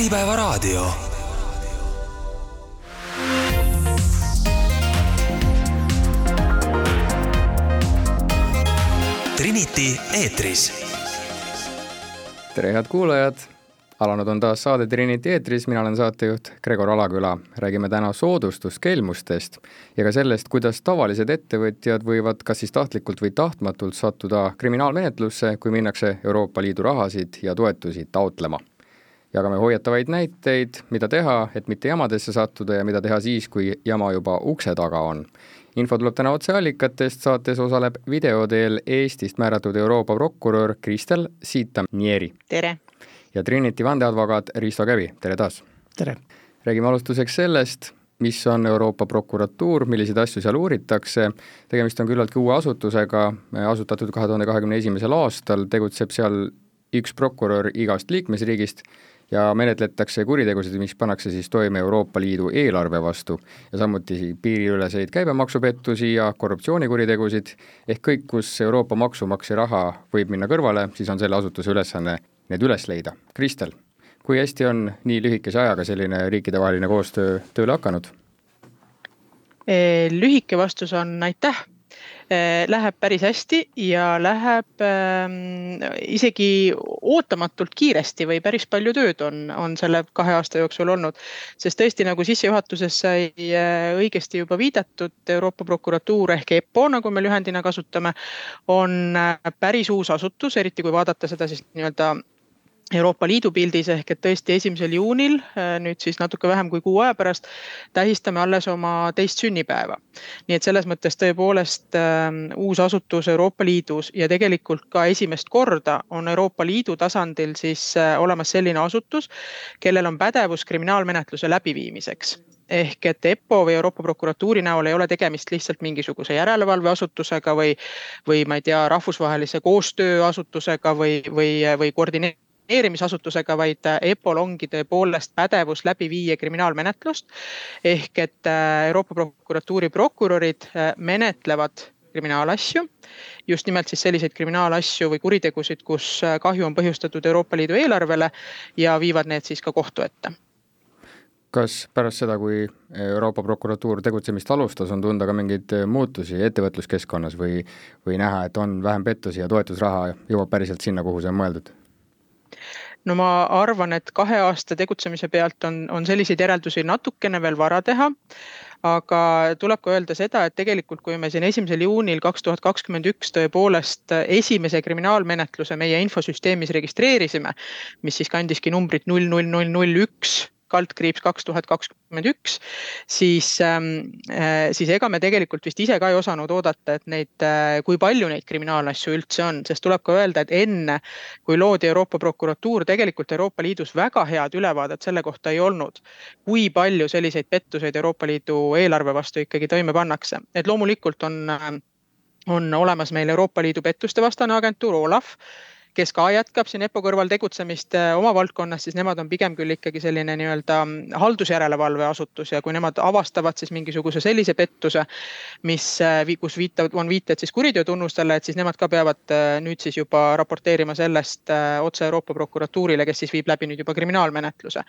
Äripäevaraadio. Trinity eetris. tere, head kuulajad alanud on taas saade Trinity eetris, mina olen saatejuht Gregor Alaküla. räägime täna soodustuskelmustest ja ka sellest, kuidas tavalised ettevõtjad võivad kas siis tahtlikult või tahtmatult sattuda kriminaalmenetlusse, kui minnakse Euroopa Liidu rahasid ja toetusi taotlema. Jagame hoiatavaid näiteid, mida teha, et mitte jamadesse sattuda ja mida teha siis, kui jama juba ukse taga on info tuleb täna otseallikatest, saates osaleb video teel Eestist määratud Euroopa prokurör Kristel Siitam-Nieri. tere! ja Trinity vandeadvokaat Risto Kävi, tere taas! tere! räägime alustuseks sellest, mis on Euroopa prokuratuur, milliseid asju seal uuritakse, tegemist on küllaltki uue asutusega, asutatud kahe tuhande kahekümne esimesel aastal, tegutseb seal üks prokurör igast liikmesriigist ja menetletakse kuritegusid, mis pannakse siis toime Euroopa Liidu eelarve vastu ja samuti piiriüleseid käibemaksupettusi ja korruptsioonikuritegusid, ehk kõik, kus Euroopa maksumaksja raha võib minna kõrvale, siis on selle asutuse ülesanne need üles leida. Kristel, kui hästi on nii lühikese ajaga selline riikidevaheline koostöö tööle hakanud? lühike vastus on aitäh läheb päris hästi ja läheb äh, isegi ootamatult kiiresti või päris palju tööd on, on selle kahe aasta jooksul olnud. sest tõesti, nagu sissejuhatuses sai äh, õigesti juba viidatud, Euroopa prokuratuur ehk EPPO, nagu me lühendina kasutame, on äh, päris uus asutus, eriti kui vaadata seda siis nii-öelda Euroopa Liidu pildis ehk et tõesti esimesel juunil, äh, nüüd siis natuke vähem kui kuu aja pärast, tähistame alles oma teist sünnipäeva. nii et selles mõttes tõepoolest äh, uus asutus Euroopa Liidus ja tegelikult ka esimest korda on Euroopa Liidu tasandil siis äh, olemas selline asutus, kellel on pädevus kriminaalmenetluse läbiviimiseks ehk et EPPO või Euroopa prokuratuuri näol ei ole tegemist lihtsalt mingisuguse järelevalveasutusega või, või ma ei tea, rahvusvahelise koostööasutusega või, või, või koordineerimisega koordineerimisasutusega, vaid äh, EPPO-l ongi tõepoolest pädevus läbi viia kriminaalmenetlust. ehk et äh, Euroopa prokuratuuri prokurörid äh, menetlevad kriminaalasju, just nimelt siis selliseid kriminaalasju või kuritegusid, kus kahju on põhjustatud Euroopa Liidu eelarvele ja viivad need siis ka kohtu ette kas pärast seda, kui Euroopa prokuratuur tegutsemist alustas, on tunda ka mingeid muutusi ettevõtluskeskkonnas või, või näha, et on vähem pettusi ja toetusraha jõuab päriselt sinna, kuhu see on mõeldud? No ma arvan, et kahe aasta tegutsemise pealt on, on selliseid järeldusi natukene veel vara teha aga tuleb ka öelda seda, et tegelikult, kui me siin esimesel juunil kaks tuhat kakskümmend üks tõepoolest esimese kriminaalmenetluse meie infosüsteemis registreerisime, mis siis kandiski numbrit null, null, null, null, üks kaldkriips kaks tuhat kakskümmend üks, siis, ähm, äh, siis ega me tegelikult vist ise ka ei osanud oodata, et neid, äh, kui palju neid kriminaalasju üldse on, sest tuleb ka öelda, et enne kui loodi Euroopa prokuratuur, tegelikult Euroopa Liidus väga head ülevaadet selle kohta ei olnud. kui palju selliseid pettuseid Euroopa Liidu eelarve vastu ikkagi toime pannakse, et loomulikult on äh, on olemas meil Euroopa Liidu pettuste vastane agentuur Olav kes ka jätkab siin EPPO kõrval tegutsemist äh, oma valdkonnas, siis nemad on pigem küll ikkagi selline nii-öelda mm, haldusjärelevalve asutus ja kui nemad avastavad siis mingisuguse sellise pettuse, mis, äh, kus viitavad, on viited siis kuriteotunnustele, et siis nemad ka peavad äh, nüüd siis juba raporteerima sellest otse Euroopa prokuratuurile, kes siis viib läbi nüüd juba kriminaalmenetluse.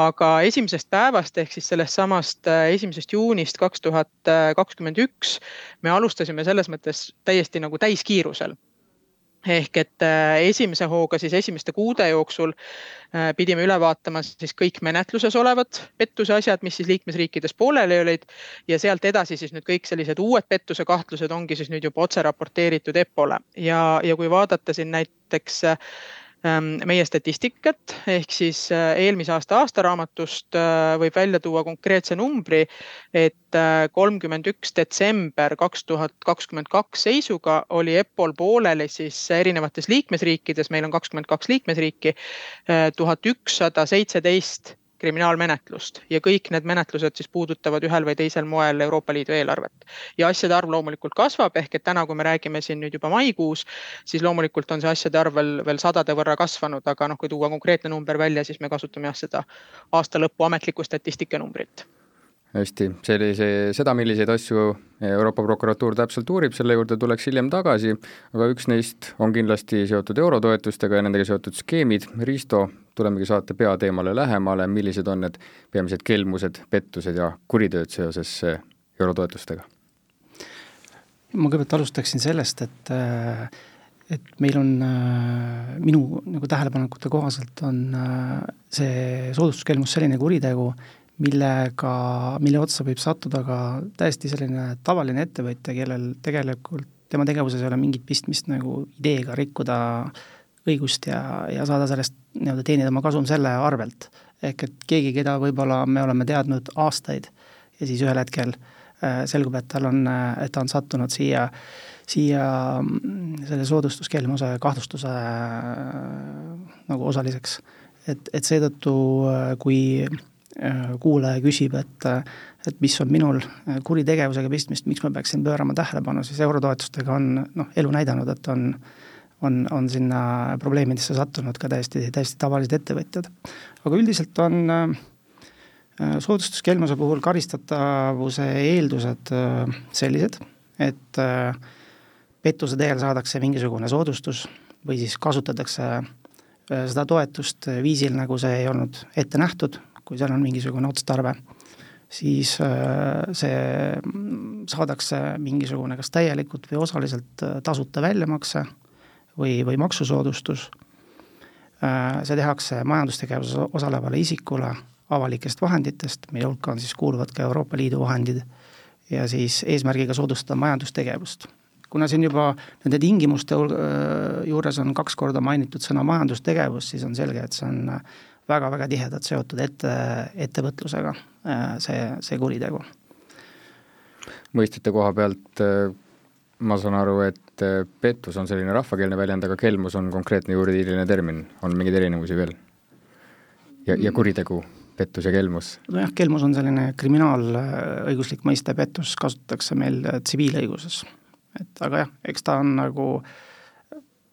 aga esimesest päevast ehk siis sellest samast esimesest juunist kaks tuhat kakskümmend üks me alustasime selles mõttes täiesti nagu täiskiirusel ehk et äh, esimese hooga siis esimeste kuude jooksul äh, pidime üle vaatama siis kõik menetluses olevad pettuse asjad, mis siis liikmesriikides pooleli olid. Ja sealt edasi siis nüüd kõik sellised uued pettuse kahtlused ongi siis nüüd juba otse raporteeritud EPPO-le ja, ja kui vaadata siin näiteks Ähm, meie statistikat. Ehk siis äh, eelmise aasta aastaraamatust äh, võib välja tuua konkreetse numbri, et äh, kolmkümmend üks detsember kaks tuhat kakskümmend kaks seisuga oli EPPO-l pooleli siis erinevates liikmesriikides, meil on kakskümmend kaks liikmesriiki, tuhat ükssada seitseteist kriminaalmenetlust ja kõik need menetlused siis puudutavad ühel või teisel moel Euroopa Liidu eelarvet. ja asjade arv loomulikult kasvab, ehk et täna, kui me räägime siin nüüd juba maikuus, siis loomulikult on see asjade arv veel, veel sadade võrra kasvanud, aga noh, kui tuua konkreetne number välja, siis me kasutame jah seda aasta lõpu ametlikku statistika numbrit hästi, sellise, seda, milliseid asju Euroopa prokuratuur täpselt uurib, selle juurde tuleks hiljem tagasi, aga üks neist on kindlasti seotud eurotoetustega ja nendega seotud skeemid. Risto, tulemegi saate peateemale lähemale, millised on need peamised kelmused, pettused ja kuritööd seoses eurotoetustega? ma kõigepealt alustaksin sellest, et et meil on, minu nagu tähelepanekute kohaselt on see soodustuskelmus selline kuritegu, millega, mille otsa võib sattuda ka täiesti selline tavaline ettevõtja, kellel tegelikult tema tegevuses ei ole mingit pistmist nagu ideega rikkuda õigust ja, ja saada sellest nii-öelda teenida oma kasum selle arvelt. ehk et keegi, keda võib-olla me oleme teadnud aastaid ja siis ühel hetkel äh, selgub, et tal on, et ta on sattunud siia, siia mm, selle soodustuskelmuse kahtlustuse äh, nagu osaliseks. et, et seetõttu, äh, kui Äh, kuulaja küsib, et et mis on minul äh, kuritegevusega pistmist, miks ma peaksin pöörama tähelepanu, siis eurotoetustega on noh, elu näidanud, et on on, on sinna probleemidesse sattunud ka täiesti, täiesti tavalised ettevõtjad. aga üldiselt on äh, soodustuskelmuse puhul karistatavuse eeldused äh, sellised, et äh, pettuse teel saadakse mingisugune soodustus või siis kasutatakse äh, seda toetust viisil, nagu see ei olnud ette nähtud kui seal on mingisugune otstarve, siis äh, see saadakse mingisugune kas täielikult või osaliselt äh, tasuta väljamakse või, või maksusoodustus. Äh, see tehakse majandustegevuses osalevale isikule avalikest vahenditest, mille hulka on siis, kuuluvad ka Euroopa Liidu vahendid, ja siis eesmärgiga soodustada majandustegevust kuna siin juba nende tingimuste juures on kaks korda mainitud sõna majandustegevus, siis on selge, et see on väga-väga tihedalt seotud ette, ettevõtlusega, äh, see, see kuritegu. mõistete koha pealt äh, ma saan aru, et äh, pettus on selline rahvakeelne väljend, aga kelmus on konkreetne juriidiline termin, on mingeid erinevusi veel? ja, ja kuritegu, pettus ja kelmus? nojah, kelmus on selline kriminaalõiguslik mõiste, pettus kasutatakse meil tsiviilõiguses. et aga jah, eks ta on nagu äh,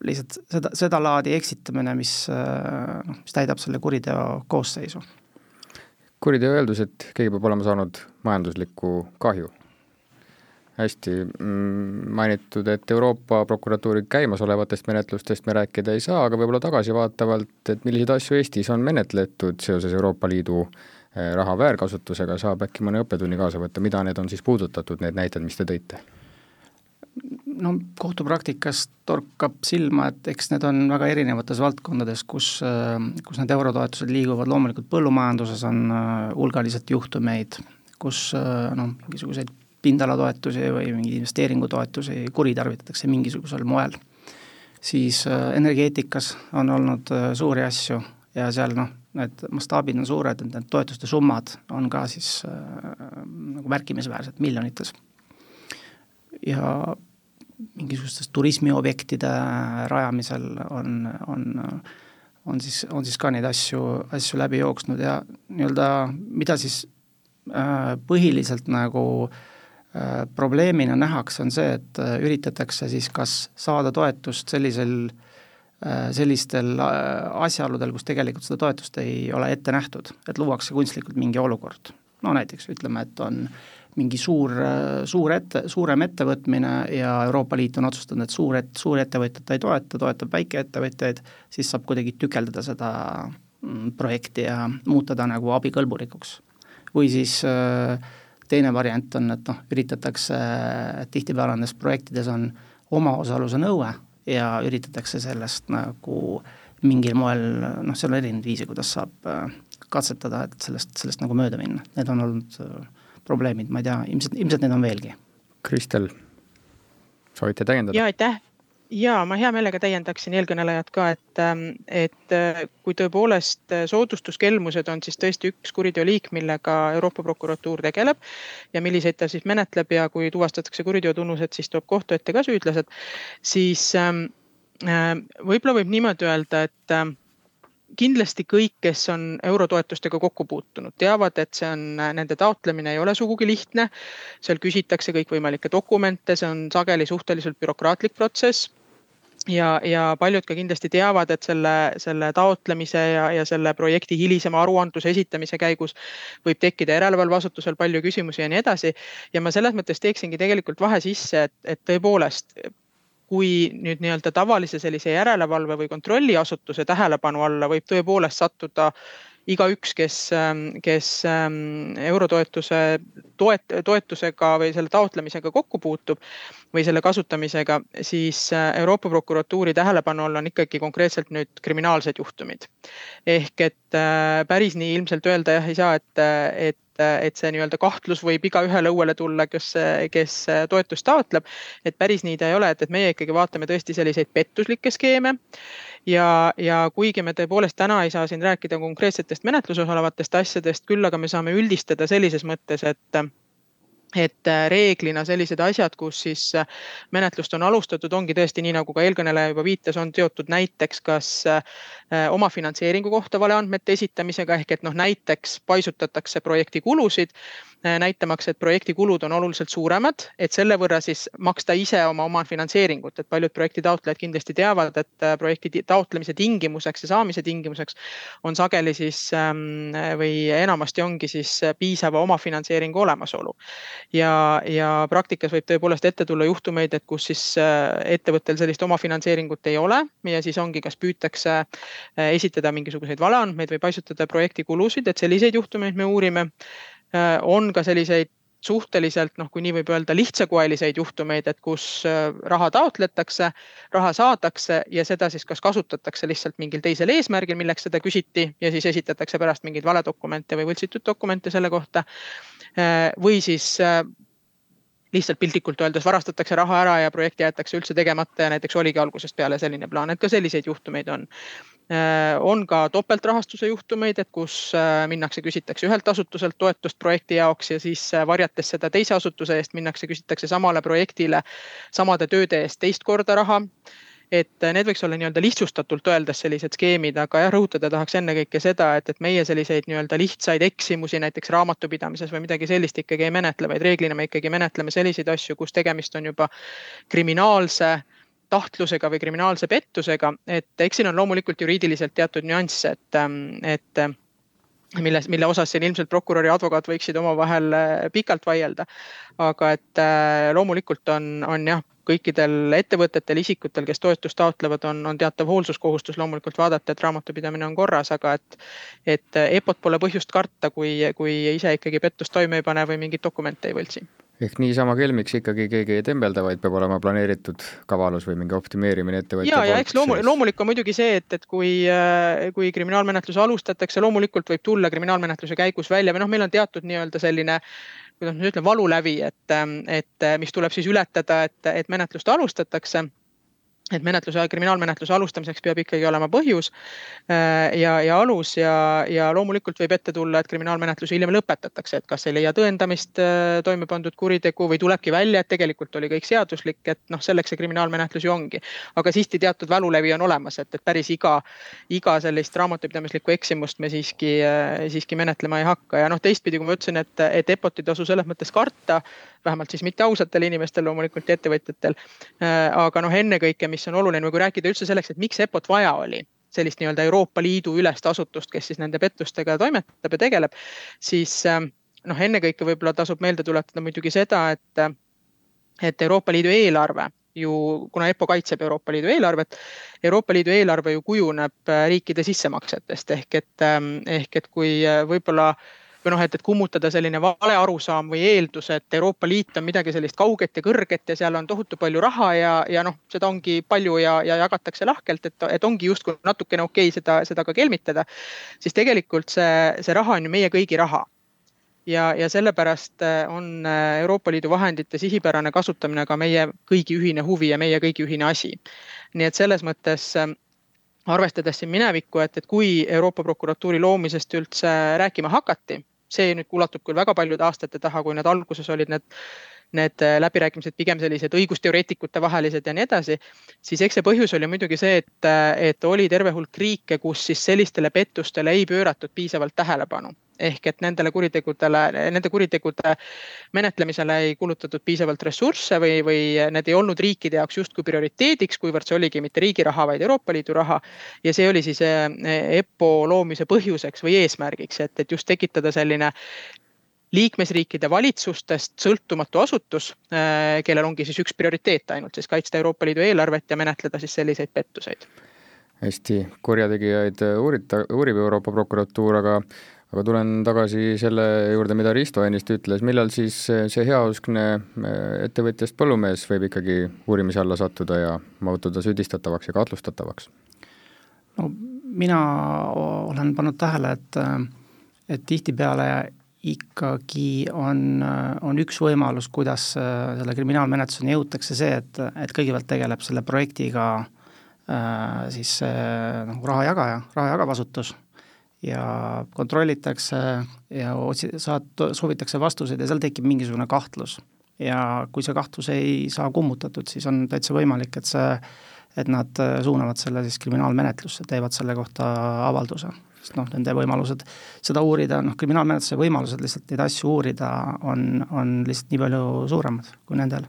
lihtsalt seda, sedalaadi eksitamine, mis noh, mis täidab selle kuriteo koosseisu. kuriteo eeldus, et keegi peab olema saanud majanduslikku kahju. hästi mm, mainitud, et Euroopa prokuratuuri käimasolevatest menetlustest me rääkida ei saa, aga võib-olla tagasivaatavalt, et milliseid asju Eestis on menetletud seoses Euroopa Liidu eh, raha väärkasutusega, saab äkki mõne õppetunni kaasa võtta, mida need on siis puudutatud, need näited, mis te tõite? No kohtupraktikas torkab silma, et eks need on väga erinevates valdkondades, kus, kus need eurotoetused liiguvad, loomulikult põllumajanduses on äh, hulgaliselt juhtumeid, kus äh, noh, mingisuguseid pindalatoetusi või mingeid investeeringutoetusi kuritarvitatakse mingisugusel moel. siis äh, energeetikas on olnud suuri asju ja seal noh, need mastaabid on suured, et need toetuste summad on ka siis äh, nagu märkimisväärsed miljonites. ja mingisugustes turismiobjektide rajamisel on, on, on siis, on siis ka neid asju, asju läbi jooksnud ja nii-öelda mida siis äh, põhiliselt nagu äh, probleemina nähakse, on see, et äh, üritatakse siis kas saada toetust sellisel sellistel asjaoludel, kus tegelikult seda toetust ei ole ette nähtud, et luuakse kunstlikult mingi olukord. no näiteks ütleme, et on äh, mingi suur, suur ette, suurem ettevõtmine ja Euroopa Liit on otsustanud, et suur et-, suurettevõtjat ta ei toeta, toetab väikeettevõtjaid, siis saab kuidagi tükeldada seda mm, projekti ja muuta ta nagu abikõlbulikuks. või siis äh, teine variant on, et noh, üritatakse, tihtipeale nendes projektides on omaosaluse nõue ja üritatakse sellest nagu mingil moel, noh, seal on erinevaid viise, kuidas saab äh, katsetada, et sellest, sellest nagu mööda minna, need on olnud äh, probleemid, ma ei tea, ilmselt, ilmselt neid on veelgi. Kristel, soovite täiendada? jaa, aitäh ja ma hea meelega täiendaksin eelkõnelejat ka, et, ähm, et äh, kui tõepoolest äh, soodustuskelmused on siis tõesti üks kuriteoliik, millega Euroopa prokuratuur tegeleb ja milliseid ta siis menetleb ja kui tuvastatakse kuriteotunnused, siis toob kohtu ette ka süüdlased, siis ähm, äh, võib-olla võib niimoodi öelda, et ähm, kindlasti kõik, kes on eurotoetustega kokku puutunud, teavad, et see on, nende taotlemine ei ole sugugi lihtne. seal küsitakse kõikvõimalikke dokumente, see on sageli suhteliselt bürokraatlik protsess ja, ja paljud ka kindlasti teavad, et selle, selle taotlemise ja, ja selle projekti hilisema aruandluse esitamise käigus võib tekkida järelevalveasutusel palju küsimusi ja nii edasi. ja ma selles mõttes teeksingi tegelikult vahe sisse, et, et tõepoolest kui nüüd nii-öelda tavalise sellise järelevalve või kontrolliasutuse tähelepanu alla võib tõepoolest sattuda igaüks, kes, ähm, kes ähm, eurotoetuse toet-, toetusega või selle taotlemisega kokku puutub või selle kasutamisega, siis äh, Euroopa prokuratuuri tähelepanu all on ikkagi konkreetselt nüüd kriminaalsed juhtumid. ehk et äh, päris nii ilmselt öelda jah ei saa, et, et et see nii-öelda kahtlus võib igaühele õuele tulla, kes, kes toetust taotleb. et päris nii ta ei ole, et, et meie ikkagi vaatame tõesti selliseid pettuslikke skeeme ja, ja kuigi me tõepoolest täna ei saa siin rääkida konkreetsetest menetluses olevatest asjadest, küll aga me saame üldistada sellises mõttes, et et reeglina sellised asjad, kus siis menetlust on alustatud, ongi tõesti nii, nagu ka eelkõneleja juba viitas, on seotud näiteks kas omafinantseeringu kohta valeandmete esitamisega ehk et noh, näiteks paisutatakse projekti kulusid Äh, näitamaks, et projekti kulud on oluliselt suuremad, et selle võrra siis maksta ise oma omafinantseeringut, et paljud projekti taotlejad kindlasti teavad, et äh, projekti taotlemise tingimuseks ja saamise tingimuseks on sageli siis ähm, või enamasti ongi siis piisava omafinantseeringu olemasolu. Ja, ja praktikas võib tõepoolest ette tulla juhtumeid, et kus siis äh, ettevõttel sellist omafinantseeringut ei ole ja siis ongi, kas püütakse esitada mingisuguseid valeandmeid või paisutada projekti kulusid, et selliseid juhtumeid me uurime Äh, on ka selliseid suhteliselt noh, kui nii võib öelda, lihtsakoeliseid juhtumeid, et kus äh, raha taotletakse, raha saadakse ja seda siis kas kasutatakse lihtsalt mingil teisel eesmärgil, milleks seda küsiti ja siis esitatakse pärast mingeid valedokumente või võltsitud dokumente selle kohta. Äh, või siis lihtsalt piltlikult öeldes varastatakse raha ära ja projekt jäetakse üldse tegemata ja näiteks oligi algusest peale selline plaan, et ka selliseid juhtumeid on. Äh, on ka topeltrahastuse juhtumeid, et kus äh, minnakse, küsitakse ühelt asutuselt toetust projekti jaoks ja siis äh, varjates seda teise asutuse eest minnakse, küsitakse samale projektile samade tööde eest teist korda raha et need võiks olla nii-öelda lihtsustatult öeldes sellised skeemid, aga jah, rõhutada tahaks ennekõike seda, et, et meie selliseid nii-öelda lihtsaid eksimusi näiteks raamatupidamises või midagi sellist ikkagi ei menetle, vaid reeglina me ikkagi menetleme selliseid asju, kus tegemist on juba kriminaalse tahtlusega või kriminaalse pettusega, et eks siin on loomulikult juriidiliselt teatud nüansse, et, et milles, mille osas siin ilmselt prokurör ja advokaat võiksid omavahel pikalt vaielda. aga et loomulikult on, on jah, kõikidel ettevõtetel, isikutel, kes toetust taotlevad, on, on teatav hoolsuskohustus loomulikult vaadata, et raamatupidamine on korras, aga et, et EPO-t pole põhjust karta, kui, kui ise ikkagi pettust toime ei pane või mingeid dokumente ei võltsi. Ehk niisama kelmiks ikkagi keegi ei tembelda, vaid peab olema planeeritud kavalus või mingi optimeerimine ettevõtja ja, ja eks loomu-, loomulik on muidugi see, et, et kui, kui kriminaalmenetlus alustatakse, loomulikult võib tulla kriminaalmenetluse käigus välja või noh, meil on teatud nii-öelda selline kuidas ma ütlen, valulävi, et, et mis tuleb siis ületada, et, et menetlust alustatakse et menetluse, kriminaalmenetluse alustamiseks peab ikkagi olema põhjus äh, ja, ja alus ja, ja loomulikult võib ette tulla, et kriminaalmenetlus hiljem lõpetatakse, et kas ei leia tõendamist äh, toime pandud kuritegu või tulebki välja, et tegelikult oli kõik seaduslik, et noh, selleks see kriminaalmenetlus ju ongi. aga siiski teatud valulevi on olemas, et, et päris iga, iga sellist raamatupidamislikku eksimust me siiski, äh, siiski menetlema ei hakka ja noh, teistpidi, kui ma ütlesin, et, et EPOT ei tasu selles mõttes karta, vähemalt siis mitte ausatel inimestel loomulikult ja ettevõtjatel. aga noh, ennekõike mis on oluline või kui rääkida üldse selleks, et miks EPO-t vaja oli, sellist nii-öelda Euroopa Liidu ülest asutust, kes siis nende pettustega toimetab ja tegeleb, siis ähm, noh, ennekõike võib-olla tasub meelde tuletada muidugi seda, et, et Euroopa Liidu eelarve ju, kuna EPPO kaitseb Euroopa Liidu eelarvet, Euroopa Liidu eelarve ju kujuneb äh, riikide sissemaksetest. Ehk et, ähm, ehk et kui äh, võib-olla äh, või noh, et, et kummutada selline vale arusaam või eeldus, et Euroopa Liit on midagi sellist kauget ja kõrget ja seal on tohutu palju raha ja, ja noh, seda ongi palju ja, ja jagatakse lahkelt, et, et ongi justkui natukene okei okay seda, seda ka kelmitada. siis tegelikult see, see raha on ju meie kõigi raha ja, ja sellepärast äh, on äh, Euroopa Liidu vahendite sihipärane kasutamine ka meie kõigi ühine huvi ja meie kõigi ühine asi. nii et selles mõttes äh, arvestades siin minevikku, et, et kui Euroopa prokuratuuri loomisest üldse rääkima hakati, see nüüd ulatub küll väga paljude aastate taha, kui need alguses olid need, need äh, läbirääkimised pigem sellised õigusteoreetikute vahelised ja nii edasi, siis eks see põhjus oli muidugi see, et, äh, et oli terve hulk riike, kus siis sellistele pettustele ei pööratud piisavalt tähelepanu ehk et nendele kuritegudele, nende kuritegude menetlemisele ei kulutatud piisavalt ressursse või, või need ei olnud riikide jaoks justkui prioriteediks, kuivõrd see oligi mitte riigi raha, vaid Euroopa Liidu raha. ja see oli siis eh, EPPO loomise põhjuseks või eesmärgiks, et, et just tekitada selline liikmesriikide valitsustest sõltumatu asutus, kellel ongi siis üks prioriteet ainult siis kaitsta Euroopa Liidu eelarvet ja menetleda siis selliseid pettuseid hästi, kurjategijaid uurita, uurib Euroopa prokuratuur, aga aga tulen tagasi selle juurde, mida Risto ennist ütles, millal siis see heauskne ettevõtjast põllumees võib ikkagi uurimise alla sattuda ja muutuda süüdistatavaks ja kahtlustatavaks? no mina olen pannud tähele, et, et tihtipeale ikkagi on, on üks võimalus, kuidas selle kriminaalmenetluseni jõutakse, see, et, et kõigepealt tegeleb selle projektiga äh, siis nagu raha jagaja, raha jagav asutus ja kontrollitakse ja otsi-, saad, soovitakse vastuseid ja seal tekib mingisugune kahtlus. ja kui see kahtlus ei saa kummutatud, siis on täitsa võimalik, et see, et nad suunavad selle siis kriminaalmenetlusse, teevad selle kohta avalduse. sest noh, nende võimalused seda uurida, noh kriminaalmenetluse võimalused lihtsalt neid asju uurida on, on lihtsalt nii palju suuremad kui nendel.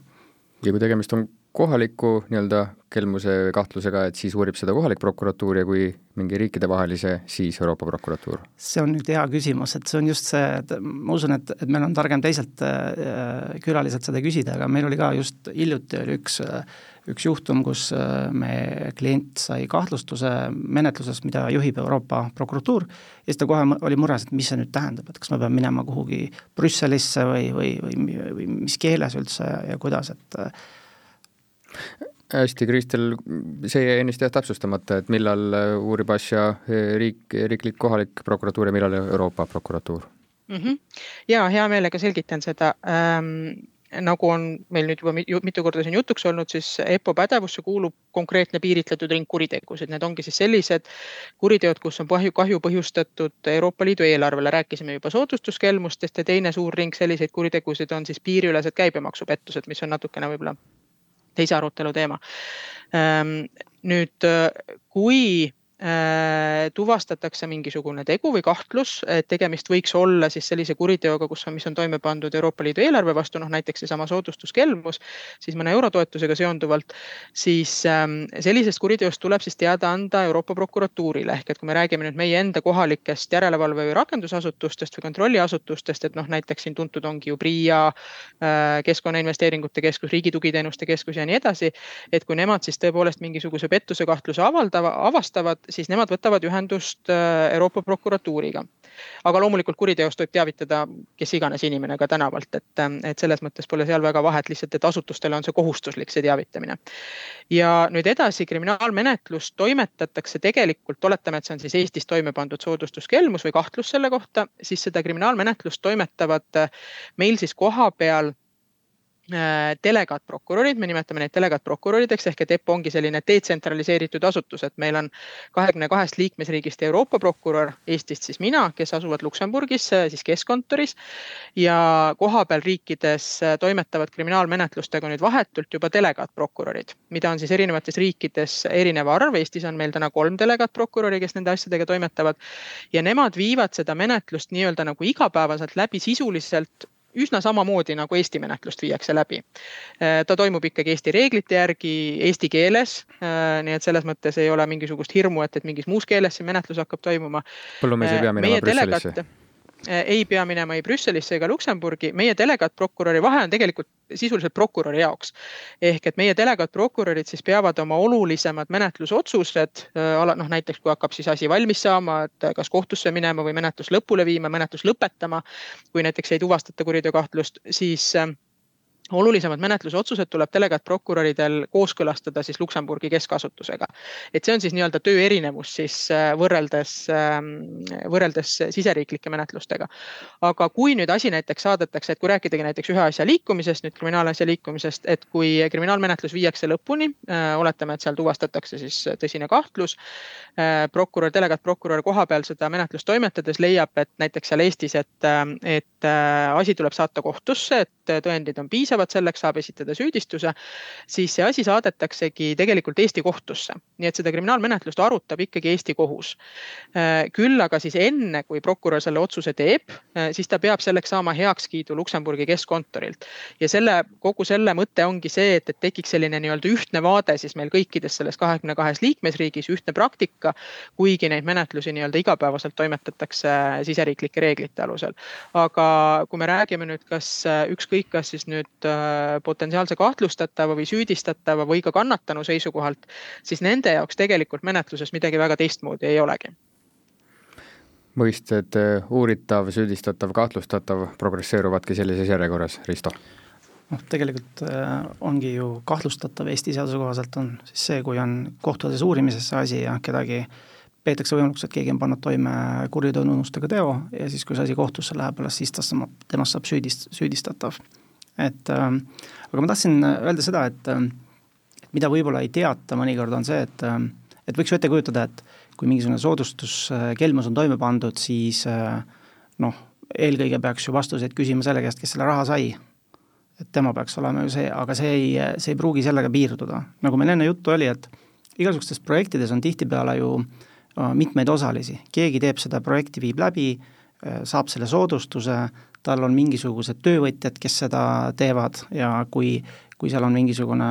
ja kui tegemist on kohaliku nii-öelda kelmuse kahtlusega, et siis uurib seda kohalik prokuratuur ja kui mingi riikidevahelise, siis Euroopa prokuratuur? see on nüüd hea küsimus, et see on just see, et ma usun, et, et meil on targem teiselt äh, külaliselt seda küsida, aga meil oli ka just hiljuti oli üks äh, üks juhtum, kus äh, me, klient sai kahtlustuse menetlusest, mida juhib Euroopa prokuratuur ja siis ta kohe oli mures, et mis see nüüd tähendab, et kas ma pean minema kuhugi Brüsselisse või, või, või, või mis keeles üldse ja kuidas, et hästi, Kristel, see jäi ennist jah täpsustamata, et millal äh, uurib asja äh, riik, riiklik kohalik prokuratuur ja millal Euroopa prokuratuur mm? -hmm. ja hea meelega selgitan seda ähm, nagu on meil nüüd juba mitu korda siin jutuks olnud, siis EPPO pädevusse kuulub konkreetne piiritletud ring kuritegusid, need ongi siis sellised kuriteod, kus on kahju, kahju põhjustatud Euroopa Liidu eelarvele, rääkisime juba soodustuskelmustest ja teine suur ring selliseid kuritegusid on siis piiriülesed käibemaksupettused, mis on natukene võib-olla teise arutelu teema. Ehm, nüüd, kui Äh, tuvastatakse mingisugune tegu või kahtlus, et tegemist võiks olla siis sellise kuriteoga, kus mis on toime pandud Euroopa Liidu eelarve vastu, noh näiteks seesama soodustuskelmus, siis mõne eurotoetusega seonduvalt, siis ähm, sellisest kuriteost tuleb siis teada anda Euroopa prokuratuurile ehk et kui me räägime nüüd meie enda kohalikest järelevalve või rakendusasutustest või kontrolliasutustest, et noh, näiteks siin tuntud ongi ju PRIA, äh, Keskkonnainvesteeringute Keskus, Riigi Tugiteenuste Keskus ja nii edasi. et kui nemad siis tõepoolest mingisuguse pettuse kahtluse avaldava, avastavad, siis nemad võtavad ühendust äh, Euroopa prokuratuuriga. aga loomulikult kuriteost võib teavitada kes iganes inimene ka tänavalt, et, äh, et selles mõttes pole seal väga vahet, lihtsalt et asutustele on see kohustuslik, see teavitamine. ja nüüd edasi, kriminaalmenetlus toimetatakse tegelikult, oletame, et see on siis Eestis toime pandud soodustuskelmus või kahtlus selle kohta, siis seda kriminaalmenetlust toimetavad äh, meil siis kohapeal delegaatprokurörid, me nimetame neid delegaatprokurörideks ehk et EPPO ongi selline detsentraliseeritud asutus, et meil on kahekümne kahest liikmesriigist Euroopa prokurör, Eestist siis mina, kes asuvad Luksemburgis siis keskkontoris ja kohapeal riikides toimetavad kriminaalmenetlustega nüüd vahetult juba delegaatprokurörid, mida on siis erinevates riikides erinev arv. Eestis on meil täna kolm delegaatprokuröri, kes nende asjadega toimetavad ja nemad viivad seda menetlust nii-öelda nagu igapäevaselt läbi sisuliselt üsna samamoodi nagu Eesti menetlust viiakse läbi. Äh, ta toimub ikkagi Eesti reeglite järgi eesti keeles. Äh, nii et selles mõttes ei ole mingisugust hirmu, et, et mingis muus keeles see menetlus hakkab toimuma. põllumees ei pea minema Brüsselisse Äh, ei pea minema ei Brüsselisse ega Luksemburgi, meie delegaatprokuröri vahe on tegelikult sisuliselt prokuröri jaoks. ehk et meie delegaatprokurörid siis peavad oma olulisemad menetlusotsused, äh, noh näiteks kui hakkab siis asi valmis saama, et kas kohtusse minema või menetlus lõpule viima, menetlus lõpetama. kui näiteks ei tuvastata kuriteokahtlust, siis äh, olulisemad menetlusotsused tuleb delegaatprokuröridel kooskõlastada siis Luksemburgi keskasutusega. et see on siis nii-öelda töö erinevus siis äh, võrreldes, ähm, võrreldes siseriiklike menetlustega. aga kui nüüd asi näiteks saadetakse, et kui rääkidagi näiteks ühe asja liikumisest, nüüd kriminaalasja liikumisest, et kui kriminaalmenetlus viiakse lõpuni, äh, oletame, et seal tuvastatakse siis tõsine kahtlus. Äh, prokurör, delegaatprokurör kohapeal seda menetlust toimetades leiab, et näiteks seal Eestis, et, et asi tuleb saata kohtusse, et tõendid on piisavad piisavad, selleks saab esitada süüdistuse, siis see asi saadetaksegi tegelikult Eesti kohtusse. nii et seda kriminaalmenetlust arutab ikkagi Eesti kohus. küll aga siis enne, kui prokurör selle otsuse teeb, siis ta peab selleks saama heakskiidu Luksemburgi keskkontorilt. ja selle, kogu selle mõte ongi see, et, et tekiks selline nii-öelda ühtne vaade siis meil kõikides selles kahekümne kahes liikmesriigis, ühtne praktika, kuigi neid menetlusi nii-öelda igapäevaselt toimetatakse siseriiklike reeglite alusel. aga kui me räägime nüüd, kas ükskõik, kas siis nüüd äh, potentsiaalse kahtlustatava või süüdistatava või ka kannatanu seisukohalt, siis nende jaoks tegelikult menetluses midagi väga teistmoodi ei olegi mõisted äh, uuritav, süüdistatav, kahtlustatav progresseeruvadki sellises järjekorras, Risto? noh, tegelikult äh, ongi ju kahtlustatav Eesti seaduse kohaselt on siis see, kui on kohtuasjas uurimises see asi ja kedagi peetakse võimalikuks, et keegi on pannud toime kuriteotunnustega teo ja siis, kui see asi kohtusse läheb, alles siis tast, temast saab süüdist-, süüdistatav. Et äh, aga ma tahtsin öelda seda, et, äh, et mida võib-olla ei teata mõnikord, on see, et äh, et võiks ju ette kujutada, et kui mingisugune soodustuskelmus on toime pandud, siis äh, noh, eelkõige peaks ju vastuseid küsima selle käest, kes selle raha sai. et tema peaks olema ju see, aga see ei, see ei pruugi sellega piirduda. nagu meil enne juttu oli, et igasugustes projektides on tihtipeale ju äh, mitmeid osalisi, keegi teeb seda projekti, viib läbi, äh, saab selle soodustuse, tal on mingisugused töövõtjad, kes seda teevad ja kui, kui seal on mingisugune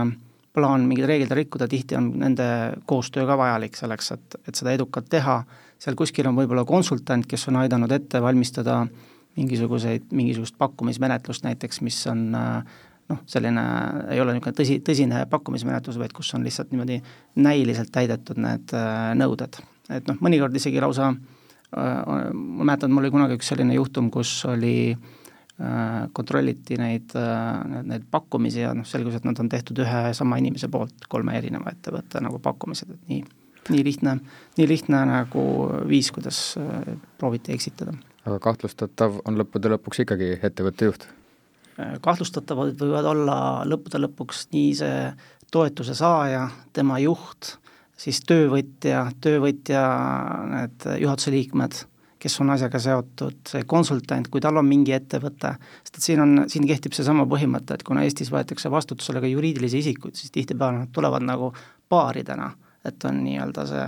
plaan mingeid reegleid rikkuda, tihti on nende koostöö ka vajalik selleks, et, et seda edukalt teha, seal kuskil on võib-olla konsultant, kes on aidanud ette valmistada mingisuguseid, mingisugust pakkumismenetlust näiteks, mis on noh, selline, ei ole niisugune tõsi, tõsine pakkumismenetlus, vaid kus on lihtsalt niimoodi näiliselt täidetud need nõuded. et noh, mõnikord isegi lausa äh, ma mäletan, mul oli kunagi üks selline juhtum, kus oli äh, Äh, kontrolliti neid, äh, neid pakkumisi ja noh, selgus, et nad on tehtud ühe sama inimese poolt, kolme erineva ettevõtte nagu pakkumised, et nii, nii lihtne, nii lihtne nagu viis, kuidas äh, prooviti eksitada. aga kahtlustatav on lõppude lõpuks ikkagi ettevõtte juht? kahtlustatavad võivad olla lõppude lõpuks nii see toetuse saaja, tema juht, siis töövõtja, töövõtja need juhatuse liikmed kes on asjaga seotud, see konsultant, kui tal on mingi ettevõte, sest et siin on, siin kehtib seesama põhimõte, et kuna Eestis võetakse vastutusele ka juriidilisi isikuid, siis tihtipeale nad tulevad nagu paaridena, et on nii-öelda see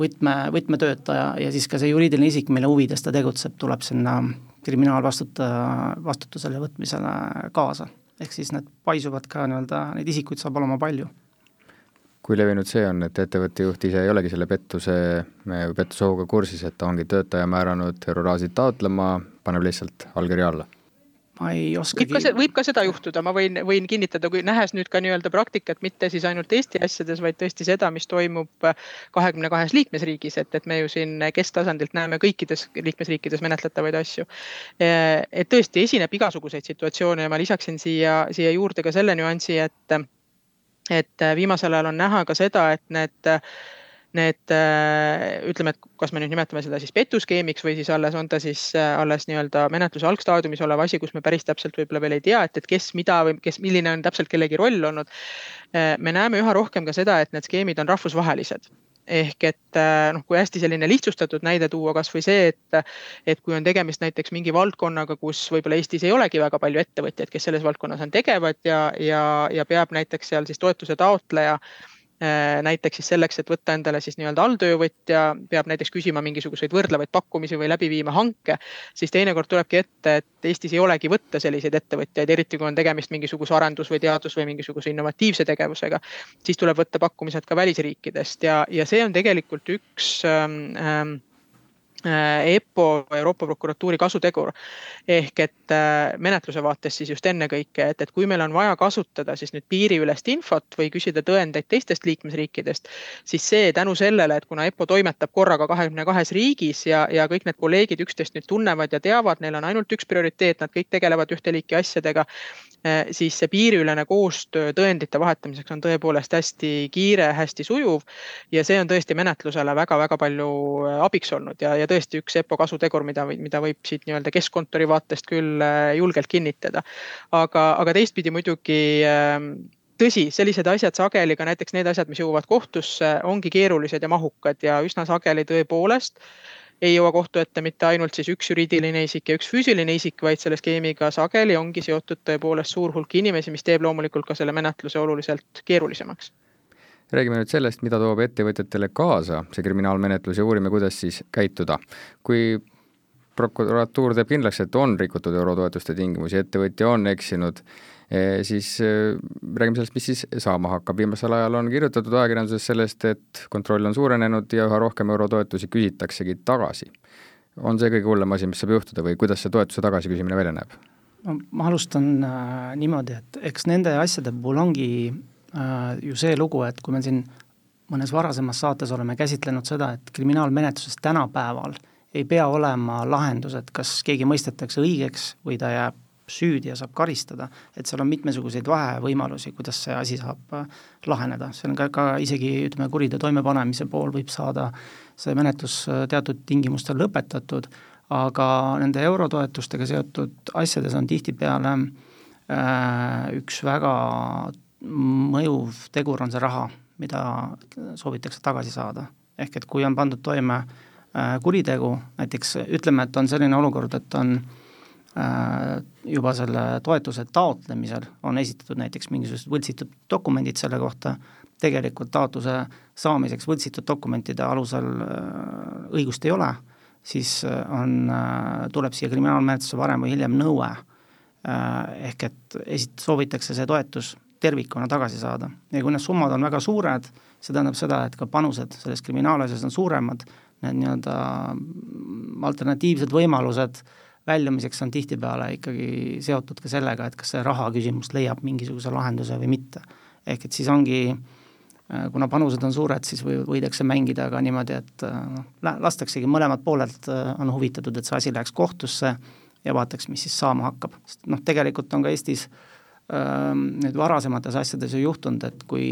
võtme, võtmetöötaja ja siis ka see juriidiline isik, mille huvides ta tegutseb, tuleb sinna kriminaalvastuta, vastutusele võtmisele kaasa. ehk siis need paisuvad ka nii-öelda, neid isikuid saab olema palju kui levinud see on, et ettevõtte juht ise ei olegi selle pettuse, pettusohuga kursis, et ta ongi töötaja määranud euroraasid taotlema, paneb lihtsalt allkirja alla? ma ei oska võib ka, võib ka seda juhtuda, ma võin, võin kinnitada, kui nähes nüüd ka nii-öelda praktikat, mitte siis ainult Eesti asjades, vaid tõesti seda, mis toimub kahekümne kahes liikmesriigis, et, et me ju siin kesktasandilt näeme kõikides liikmesriikides menetletavaid asju. et tõesti esineb igasuguseid situatsioone ja ma lisaksin siia, siia juurde ka selle nüansi, et et äh, viimasel ajal on näha ka seda, et need, need äh, ütleme, et kas me nüüd nimetame seda siis petuskeemiks või siis alles on ta siis äh, alles nii-öelda menetluse algstaadiumis olev asi, kus me päris täpselt võib-olla veel ei tea, et, et kes mida või kes, milline on täpselt kellegi roll olnud. me näeme üha rohkem ka seda, et need skeemid on rahvusvahelised ehk et äh, noh, kui hästi selline lihtsustatud näide tuua, kasvõi see, et, et kui on tegemist näiteks mingi valdkonnaga, kus võib-olla Eestis ei olegi väga palju ettevõtjaid, kes selles valdkonnas on tegevad ja, ja, ja peab näiteks seal siis toetuse taotleja äh, näiteks siis selleks, et võtta endale siis nii-öelda alltöövõtja, peab näiteks küsima mingisuguseid võrdlevaid pakkumisi või läbi viima hanke, siis teinekord tulebki ette, et Eestis ei olegi võtta selliseid ettevõtjaid, eriti kui on tegemist mingisuguse arendus või teadus või mingisuguse innovatiivse tegevusega. siis tuleb võtta pakkumised ka välisriikidest ja, ja see on tegelikult üks ähm, ähm Äh, EPPO, Euroopa Prokuratuuri kasutegur. ehk et äh, menetluse vaates siis just ennekõike, et, et kui meil on vaja kasutada siis nüüd piiriülest infot või küsida tõendeid teistest liikmesriikidest, siis see tänu sellele, et kuna EPPO toimetab korraga kahekümne kahes riigis ja, ja kõik need kolleegid üksteist nüüd tunnevad ja teavad, neil on ainult üks prioriteet, nad kõik tegelevad ühte liiki asjadega, äh, siis see piiriülene koostöö tõendite vahetamiseks on tõepoolest hästi kiire, hästi sujuv ja see on tõesti menetlusele väga-väga palju abiks olnud ja, ja tõesti üks EPPO kasutegur, mida, mida võib siit nii-öelda keskkontori vaatest küll äh, julgelt kinnitada. aga, aga teistpidi muidugi ähm, tõsi, sellised asjad sageli ka näiteks need asjad, mis jõuavad kohtusse, ongi keerulised ja mahukad ja üsna sageli tõepoolest ei jõua kohtu ette mitte ainult siis üks juriidiline isik ja üks füüsiline isik, vaid selle skeemiga sageli ongi seotud tõepoolest suur hulk inimesi, mis teeb loomulikult ka selle menetluse oluliselt keerulisemaks räägime nüüd sellest, mida toob ettevõtjatele kaasa see kriminaalmenetlus ja uurime, kuidas siis käituda. kui prokuratuur teeb kindlaks, et on rikutud eurotoetuste tingimusi, ettevõtja on eksinud, eh, siis eh, räägime sellest, mis siis saama hakkab. viimasel ajal on kirjutatud ajakirjanduses sellest, et kontroll on suurenenud ja üha rohkem eurotoetusi küsitaksegi tagasi. on see kõige hullem asi, mis saab juhtuda või kuidas see toetuse tagasiküsimine välja näeb? no ma alustan äh, niimoodi, et eks nende asjade puhul ongi ju see lugu, et kui me siin mõnes varasemas saates oleme käsitlenud seda, et kriminaalmenetluses tänapäeval äh, ei pea olema lahendus, et kas keegi mõistetakse õigeks või ta jääb süüdi ja saab karistada, et seal on mitmesuguseid vahevõimalusi, kuidas see asi saab äh, laheneda, see on ka, ka isegi ütleme, kuriteo toimepanemise pool võib saada see menetlus äh, teatud tingimustel lõpetatud, aga nende eurotoetustega seotud asjades on tihtipeale äh, üks väga mõjuv tegur on see raha, mida soovitakse tagasi saada. ehk et kui on pandud toime äh, kuritegu, näiteks ütleme, et on selline olukord, et on äh, juba selle toetuse taotlemisel on esitatud näiteks mingisugused võltsitud dokumendid selle kohta, tegelikult taotluse saamiseks võltsitud dokumentide alusel äh, õigust ei ole, siis on, tuleb siia kriminaalmenetlusse varem või hiljem nõue, ehk et esit-, soovitakse see toetus tervikuna tagasi saada. ja kui need summad on väga suured, see tähendab seda, et ka panused selles kriminaalasjas on suuremad, need nii-öelda alternatiivsed võimalused väljumiseks on tihtipeale ikkagi seotud ka sellega, et kas see raha küsimus leiab mingisuguse lahenduse või mitte. ehk et siis ongi, äh, kuna panused on suured, siis või, võidakse mängida ka niimoodi, et äh, noh, lastaksegi mõlemad pooled äh, on huvitatud, et see asi läheks kohtusse ja vaataks, mis siis saama hakkab, sest noh, tegelikult on ka Eestis äh, nüüd varasemates asjades ju juhtunud, et kui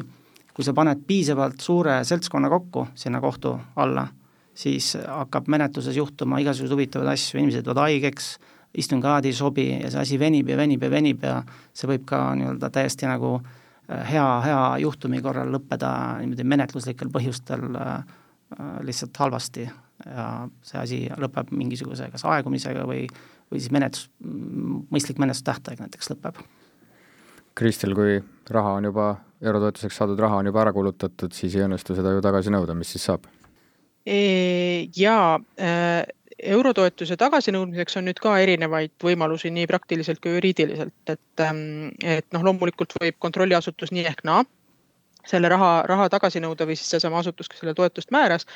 kui sa paned piisavalt suure seltskonna kokku sinna kohtu alla siis hakkab menetluses juhtuma igasuguseid huvitavaid asju, inimesed jäävad haigeks, istungiajad ei sobi ja see asi venib ja venib ja venib ja see võib ka nii-öelda täiesti nagu äh, hea, hea juhtumi korral lõppeda niimoodi menetluslikel põhjustel äh, äh, lihtsalt halvasti ja see asi lõpeb mingisuguse kas aegumisega või, või siis menetlus, mõistlik menetlustähtaeg näiteks lõpeb. Kristel, kui raha on juba, eurotoetuseks saadud raha on juba ära kulutatud, siis ei õnnestu seda ju tagasi nõuda, mis siis saab? ja äh, eurotoetuse tagasinõudmiseks on nüüd ka erinevaid võimalusi nii praktiliselt kui juriidiliselt, et, ähm, et noh, loomulikult võib kontrolliasutus nii ehk naa selle raha, raha tagasi nõuda või siis seesama asutus, kes selle toetust määras.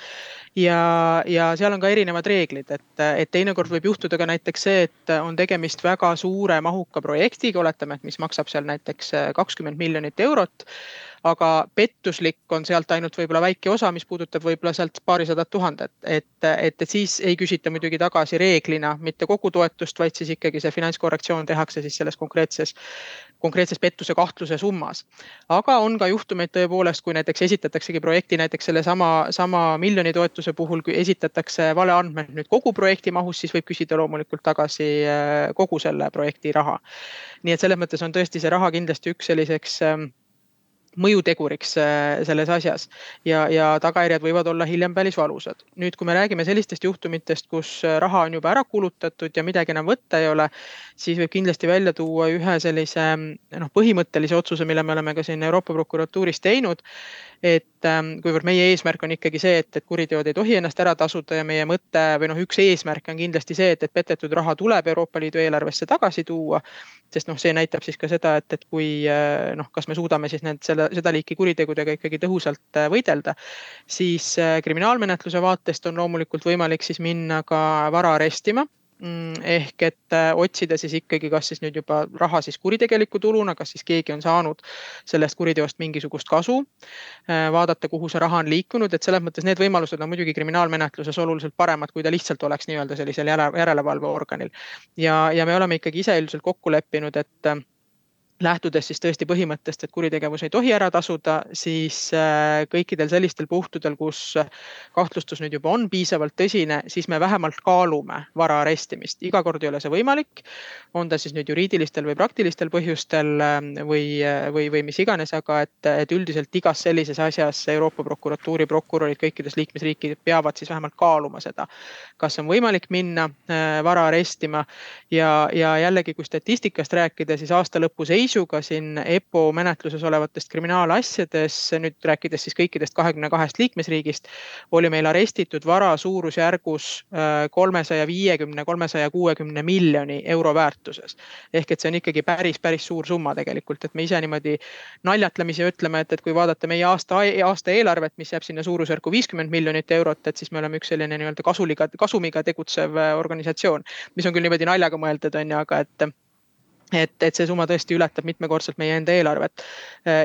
ja, ja seal on ka erinevad reeglid, et, et teinekord võib juhtuda ka näiteks see, et on tegemist väga suure mahuka projektiga, oletame, et mis maksab seal näiteks kakskümmend miljonit eurot aga pettuslik on sealt ainult võib-olla väike osa, mis puudutab võib-olla sealt paarisadat tuhandet, et, et, et siis ei küsita muidugi tagasi reeglina mitte kogu toetust, vaid siis ikkagi see finantskorrektsioon tehakse siis selles konkreetses, konkreetses pettuse kahtluse summas. aga on ka juhtumeid tõepoolest, kui näiteks esitataksegi projekti näiteks sellesama, sama miljoni toetuse puhul, kui esitatakse valeandmed nüüd kogu projekti mahus, siis võib küsida loomulikult tagasi äh, kogu selle projekti raha. nii et selles mõttes on tõesti see raha kindlasti üks selliseks ähm, mõjuteguriks äh, selles asjas ja, ja tagajärjed võivad olla hiljem päris valusad. nüüd, kui me räägime sellistest juhtumitest, kus äh, raha on juba ära kulutatud ja midagi enam võtta ei ole, siis võib kindlasti välja tuua ühe sellise noh, põhimõttelise otsuse, mille me oleme ka siin Euroopa prokuratuuris teinud et ähm, kuivõrd meie eesmärk on ikkagi see, et, et kuriteod ei tohi ennast ära tasuda ja meie mõte või noh, üks eesmärk on kindlasti see, et, et petetud raha tuleb Euroopa Liidu eelarvesse tagasi tuua. sest noh, see näitab siis ka seda, et, et kui äh, noh, kas me suudame siis need selle, seda liiki kuritegudega ikkagi tõhusalt äh, võidelda, siis äh, kriminaalmenetluse vaatest on loomulikult võimalik siis minna ka vara arestima Mm, ehk et äh, otsida siis ikkagi, kas siis nüüd juba raha siis kuritegeliku tuluna, kas siis keegi on saanud sellest kuriteost mingisugust kasu. Vaadata, kuhu see raha on liikunud, et selles mõttes need võimalused on muidugi kriminaalmenetluses oluliselt paremad, kui ta lihtsalt oleks nii-öelda sellisel järelevalveorganil. ja, ja me oleme ikkagi ise üldiselt kokku leppinud, et lähtudes siis tõesti põhimõttest, et kuritegevus ei tohi ära tasuda, siis äh, kõikidel sellistel puhtudel, kus kahtlustus nüüd juba on piisavalt tõsine, siis me vähemalt kaalume vara arestimist. iga kord ei ole see võimalik, on ta siis nüüd juriidilistel või praktilistel põhjustel ähm, või, või, või mis iganes, aga et, et üldiselt igas sellises asjas Euroopa prokuratuuri prokurörid kõikides liikmesriikides peavad siis vähemalt kaaluma seda, kas on võimalik minna äh, vara arestima ja, ja jällegi, kui statistikast rääkida, siis aasta lõpu seis seisuga siin EPPO menetluses olevatest kriminaalasjades, nüüd rääkides siis kõikidest kahekümne kahest liikmesriigist, oli meil arestitud vara suurusjärgus äh, kolmesaja viiekümne, kolmesaja kuuekümne miljoni euro väärtuses. ehk et see on ikkagi päris, päris suur summa tegelikult, et me ise niimoodi naljatlemisi ütleme, et, et kui vaadata meie aasta, aasta eelarvet, mis jääb sinna suurusjärku viiskümmend miljonit eurot, et siis me oleme üks selline nii-öelda kasuliga, kasumiga tegutsev äh, organisatsioon, mis on küll niimoodi naljaga mõeldud, on ju, aga et et, et see summa tõesti ületab mitmekordselt meie enda eelarvet.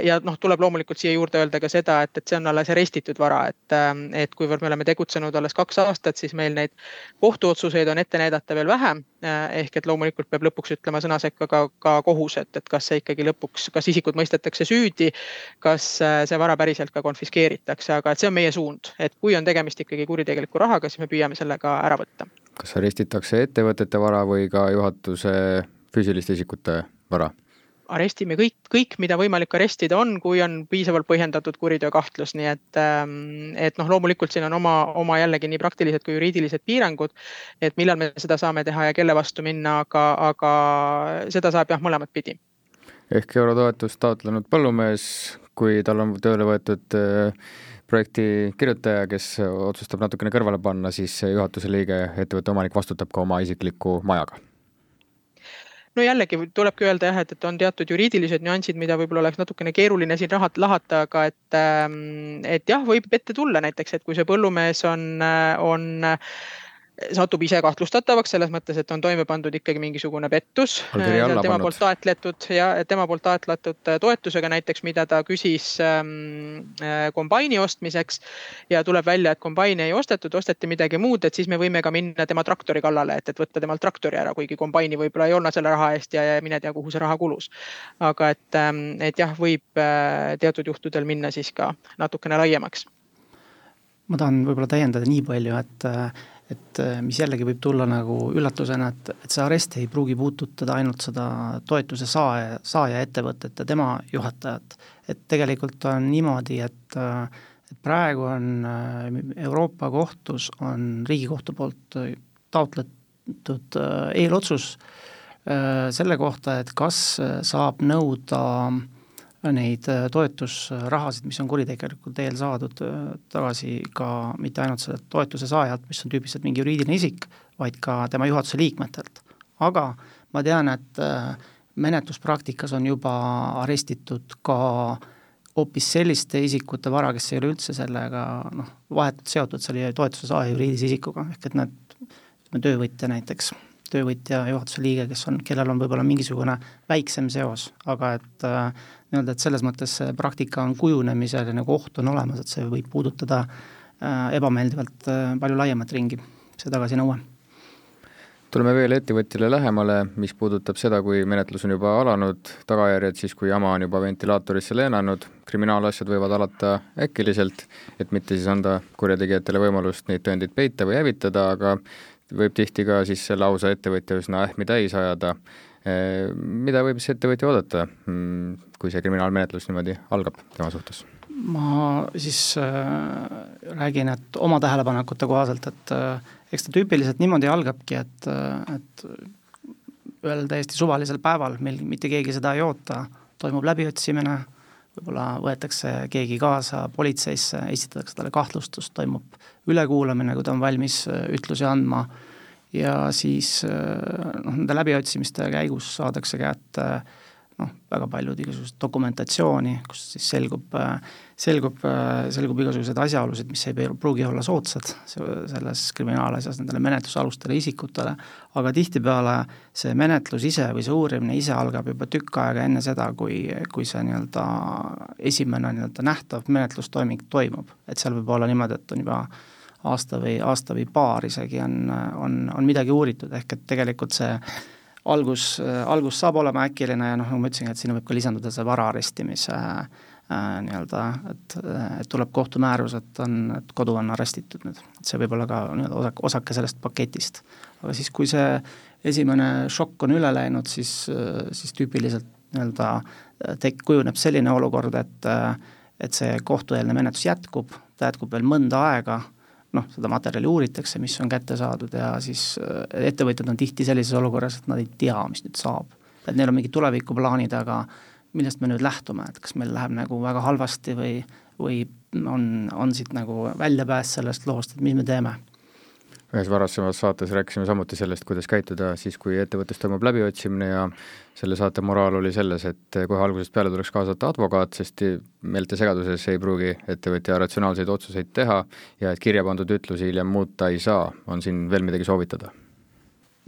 ja noh, tuleb loomulikult siia juurde öelda ka seda, et, et see on alles arestitud vara, et, et kuivõrd me oleme tegutsenud alles kaks aastat, siis meil neid kohtuotsuseid on ette näidata veel vähem. ehk et loomulikult peab lõpuks ütlema sõna sekka ka, ka kohus, et, et kas see ikkagi lõpuks, kas isikud mõistetakse süüdi, kas see vara päriselt ka konfiskeeritakse, aga et see on meie suund, et kui on tegemist ikkagi kuritegeliku rahaga, siis me püüame selle ka ära võtta. kas arestitakse ettevõtete vara või ka juhatuse füüsiliste isikute vara? arestime kõik, kõik, mida võimalik arestida on, kui on piisavalt põhjendatud kuriteokahtlus, nii et, ähm, et noh, loomulikult siin on oma, oma jällegi nii praktilised kui juriidilised piirangud. et millal me seda saame teha ja kelle vastu minna, aga, aga seda saab jah, mõlemat pidi. ehk eurotoetust taotlenud põllumees, kui tal on tööle võetud äh, projekti kirjutaja, kes otsustab natukene kõrvale panna, siis juhatuse liige, ettevõtte omanik vastutab ka oma isikliku majaga no jällegi tulebki öelda jah, et, et on teatud juriidilised nüansid, mida võib-olla oleks natukene keeruline siin rahat lahata, aga et, ähm, et jah, võib ette tulla näiteks, et kui see põllumees on, on satub ise kahtlustatavaks selles mõttes, et on toime pandud ikkagi mingisugune pettus. tema poolt taotletud ja tema poolt taotletud äh, toetusega näiteks, mida ta küsis ähm, äh, kombaini ostmiseks. ja tuleb välja, et kombaini ei ostetud, osteti midagi muud, et siis me võime ka minna tema traktori kallale, et, et võtta temalt traktori ära, kuigi kombaini võib-olla ei olnud selle raha eest ja, ja mine tea, kuhu see raha kulus. aga et, ähm, et jah, võib äh, teatud juhtudel minna siis ka natukene laiemaks ma tahan võib-olla täiendada nii palju, et et äh, mis jällegi võib tulla nagu üllatusena, et, et see arest ei pruugi puudutada ainult seda toetuse saaja, saaja ettevõtet ja tema juhatajat. et tegelikult on niimoodi, et, äh, et praegu on äh, Euroopa kohtus, on Riigikohtu poolt taotletud eelotsus selle kohta, et kas saab nõuda äh, neid äh, toetusrahasid, mis on kuritegelikult teel saadud, äh, tagasi ka mitte ainult selle toetuse saajalt, mis on tüüpiliselt mingi juriidiline isik, vaid ka tema juhatuse liikmetelt. aga ma tean, et äh, menetluspraktikas on juba arestitud ka hoopis selliste isikute vara, kes ei ole üldse sellega noh, vahetult seotud selle toetuse saaja juriidilise isikuga, ehk et need, ütleme töövõtja näiteks töövõtja juhatuse liige, kes on, kellel on võib-olla mingisugune väiksem seos, aga et äh, nii-öelda, et selles mõttes see praktika on kujunemisel ja nagu oht on olemas, et see võib puudutada äh, ebameeldivalt äh, palju laiemat ringi, see tagasinõue tuleme veel ettevõtjale lähemale, mis puudutab seda, kui menetlus on juba alanud, tagajärjed siis, kui jama on juba ventilaatorisse lennanud, kriminaalasjad võivad alata äkiliselt, et mitte siis anda kurjategijatele võimalust neid tõendeid peita või hävitada, aga võib tihti ka siis selle ausa ettevõtja üsna ähmi täis ajada. Eh, mida võib siis ettevõtja oodata, mm, kui see kriminaalmenetlus niimoodi algab tema suhtes? ma siis äh, räägin, et oma tähelepanekute kohaselt, et äh, eks ta tüüpiliselt niimoodi algabki, et, äh, et ühel täiesti suvalisel päeval, mil mitte keegi seda ei oota, toimub läbiotsimine võib-olla võetakse keegi kaasa politseisse, esitatakse talle kahtlustus, toimub ülekuulamine, kui ta on valmis äh, ütlusi andma ja siis äh, noh, nende läbiotsimiste käigus saadakse kätte noh, väga paljud igasugust dokumentatsiooni, kus siis selgub, selgub, selgub igasuguseid asjaolusid, mis ei pruugi olla soodsad selles kriminaalasjas nendele menetlusalustele isikutele, aga tihtipeale see menetlus ise või see uurimine ise algab juba tükk aega enne seda, kui, kui see nii-öelda esimene nii-öelda nähtav menetlustoiming toimub, et seal võib olla niimoodi, et on juba aasta või aasta või paar isegi on, on, on midagi uuritud, ehk et tegelikult see algus, algus saab olema äkiline ja noh, nagu ma ütlesin, et sinna võib ka lisanduda see vara arestimise äh, Äh, nii-öelda, et, et tuleb kohtumäärus, et on, et kodu on arestitud nüüd, et see võib olla ka nii-öelda osake, osake sellest paketist. aga siis, kui see esimene šokk on üle läinud, siis, siis tüüpiliselt nii-öelda tek-, kujuneb selline olukord, et et see kohtueelne menetlus jätkub, ta jätkub veel mõnda aega, noh, seda materjali uuritakse, mis on kätte saadud ja siis ettevõtjad on tihti sellises olukorras, et nad ei tea, mis nüüd saab. et neil on mingid tulevikuplaanid, aga millest me nüüd lähtume, et kas meil läheb nagu väga halvasti või, või on, on siit nagu väljapääs sellest loost, et mis me teeme? Ühes varasemas saates rääkisime samuti sellest, kuidas käituda siis, kui ettevõttes toimub läbiotsimine ja selle saate moraal oli selles, et kohe algusest peale tuleks kaasata advokaat, sest meeltesegaduses ei pruugi ettevõtja ratsionaalseid otsuseid teha ja et kirja pandud ütlusi hiljem muuta ei saa, on siin veel midagi soovitada?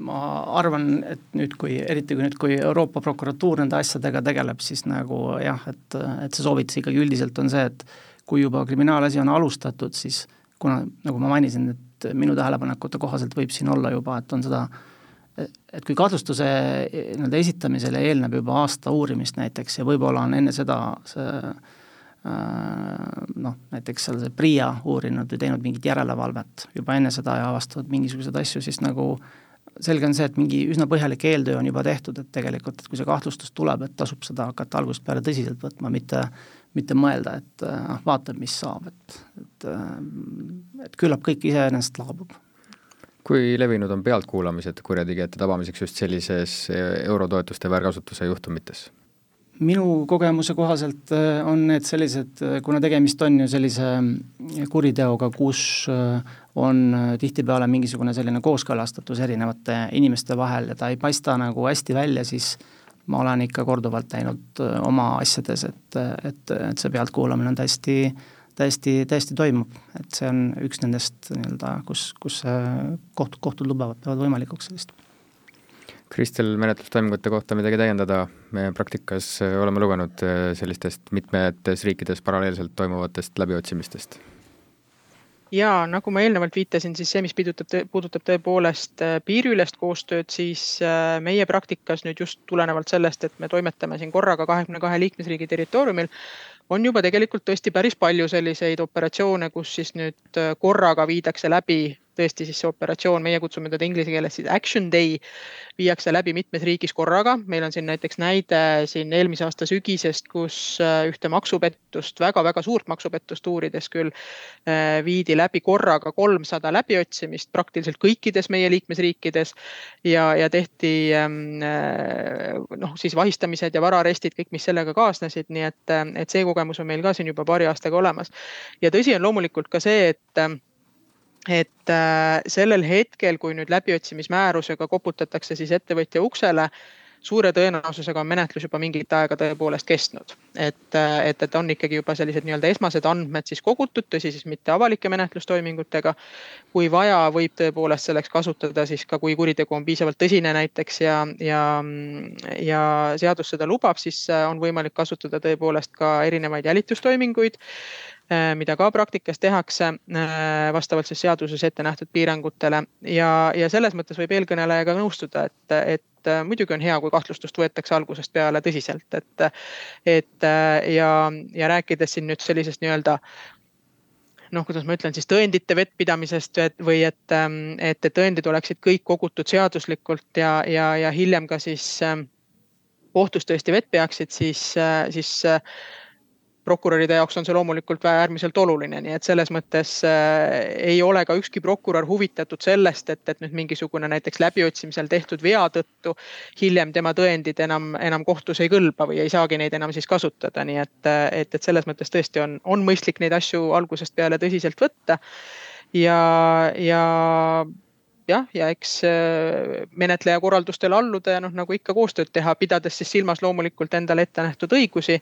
Ma arvan, et nüüd, kui, eriti kui nüüd, kui Euroopa prokuratuur nende asjadega tegeleb, siis nagu jah, et, et see soovitus ikkagi üldiselt on see, et kui juba kriminaalasi on alustatud, siis kuna, nagu ma mainisin, et minu tähelepanekute kohaselt võib siin olla juba, et on seda et kui kahtlustuse nii-öelda esitamisele eelneb juba aasta uurimist näiteks ja võib-olla on enne seda see noh, näiteks seal see PRIA uurinud või teinud mingit järelevalvet juba enne seda ja avastanud mingisuguseid asju, siis nagu äh, selge on see, et mingi üsna põhjalik eeltöö on juba tehtud, et tegelikult, et kui see kahtlustus tuleb, et tasub seda hakata algusest peale tõsiselt võtma, mitte mitte mõelda, et noh, vaatame, mis saab, et, et et küllap kõik iseenesest laabub. kui levinud on pealtkuulamised kurjategijate tabamiseks just sellises eurotoetuste väärkasutuse juhtumites? minu kogemuse kohaselt äh, on need sellised, äh, kuna tegemist on ju sellise äh, kuriteoga, kus on tihtipeale mingisugune selline kooskõlastatus erinevate inimeste vahel ja ta ei paista nagu hästi välja, siis ma olen ikka korduvalt näinud oma asjades, et, et, et see pealtkuulamine on täiesti, täiesti, täiesti toimub, et see on üks nendest nii-öelda, kus, kus koht, kohtud lubavad, peavad võimalikuks sellist. Kristel, menetlustoimingute kohta midagi täiendada, me praktikas oleme lugenud sellistest mitmetes riikides paralleelselt toimuvatest läbiotsimistest? Jaa, nagu ma eelnevalt viitasin, siis see, mis puudutab, puudutab tõepoolest äh, piiriülest koostööd, siis meie praktikas nüüd just tulenevalt sellest, et me toimetame siin korraga kahekümne kahe liikmesriigi territooriumil, on juba tegelikult tõesti päris palju selliseid operatsioone, kus siis nüüd korraga viidakse läbi tõesti siis see operatsioon, meie kutsume teda inglise keeles siis action day, viiakse läbi mitmes riigis korraga. meil on siin näiteks näide siin eelmise aasta sügisest, kus äh, ühte maksupettust väga,, väga-väga suurt maksupettust uurides küll äh, viidi läbi korraga kolmsada läbiotsimist praktiliselt kõikides meie liikmesriikides ja, ja tehti ähm, äh, noh, siis vahistamised ja varaarestid, kõik, mis sellega kaasnesid, nii et, et see kogemus on meil ka siin juba paari aastaga olemas. ja tõsi on loomulikult ka see, et et äh, sellel hetkel, kui nüüd läbiotsimismäärusega koputatakse siis ettevõtja uksele, suure tõenäosusega on menetlus juba mingit aega tõepoolest kestnud. et, äh, et, et on ikkagi juba sellised nii-öelda esmased andmed siis kogutud, tõsi siis mitte avalike menetlustoimingutega. kui vaja, võib tõepoolest selleks kasutada siis ka, kui kuritegu on piisavalt tõsine näiteks ja, ja, ja seadus seda lubab, siis äh, on võimalik kasutada tõepoolest ka erinevaid jälitustoiminguid mida ka praktikas tehakse äh, vastavalt siis seaduses ette nähtud piirangutele. Ja, ja selles mõttes võib eelkõnelejaga nõustuda, et, et äh, muidugi on hea, kui kahtlustust võetakse algusest peale tõsiselt, et, et ja, ja rääkides siin nüüd sellisest nii-öelda noh, kuidas ma ütlen siis tõendite vettpidamisest või et, ähm, et, et tõendid oleksid kõik kogutud seaduslikult ja, ja, ja hiljem ka siis ähm, kohtus tõesti vett peaksid, siis, siis prokuröride jaoks on see loomulikult äärmiselt oluline, nii et selles mõttes äh, ei ole ka ükski prokurör huvitatud sellest, et, et nüüd mingisugune näiteks läbiotsimisel tehtud vea tõttu hiljem tema tõendid enam, enam kohtus ei kõlba või ei saagi neid enam siis kasutada, nii et, et, et selles mõttes tõesti on, on mõistlik neid asju algusest peale tõsiselt võtta. ja, ja jah, ja eks äh, menetleja korraldustele alluda ja noh, nagu ikka koostööd teha, pidades siis silmas loomulikult endale ette nähtud õigusi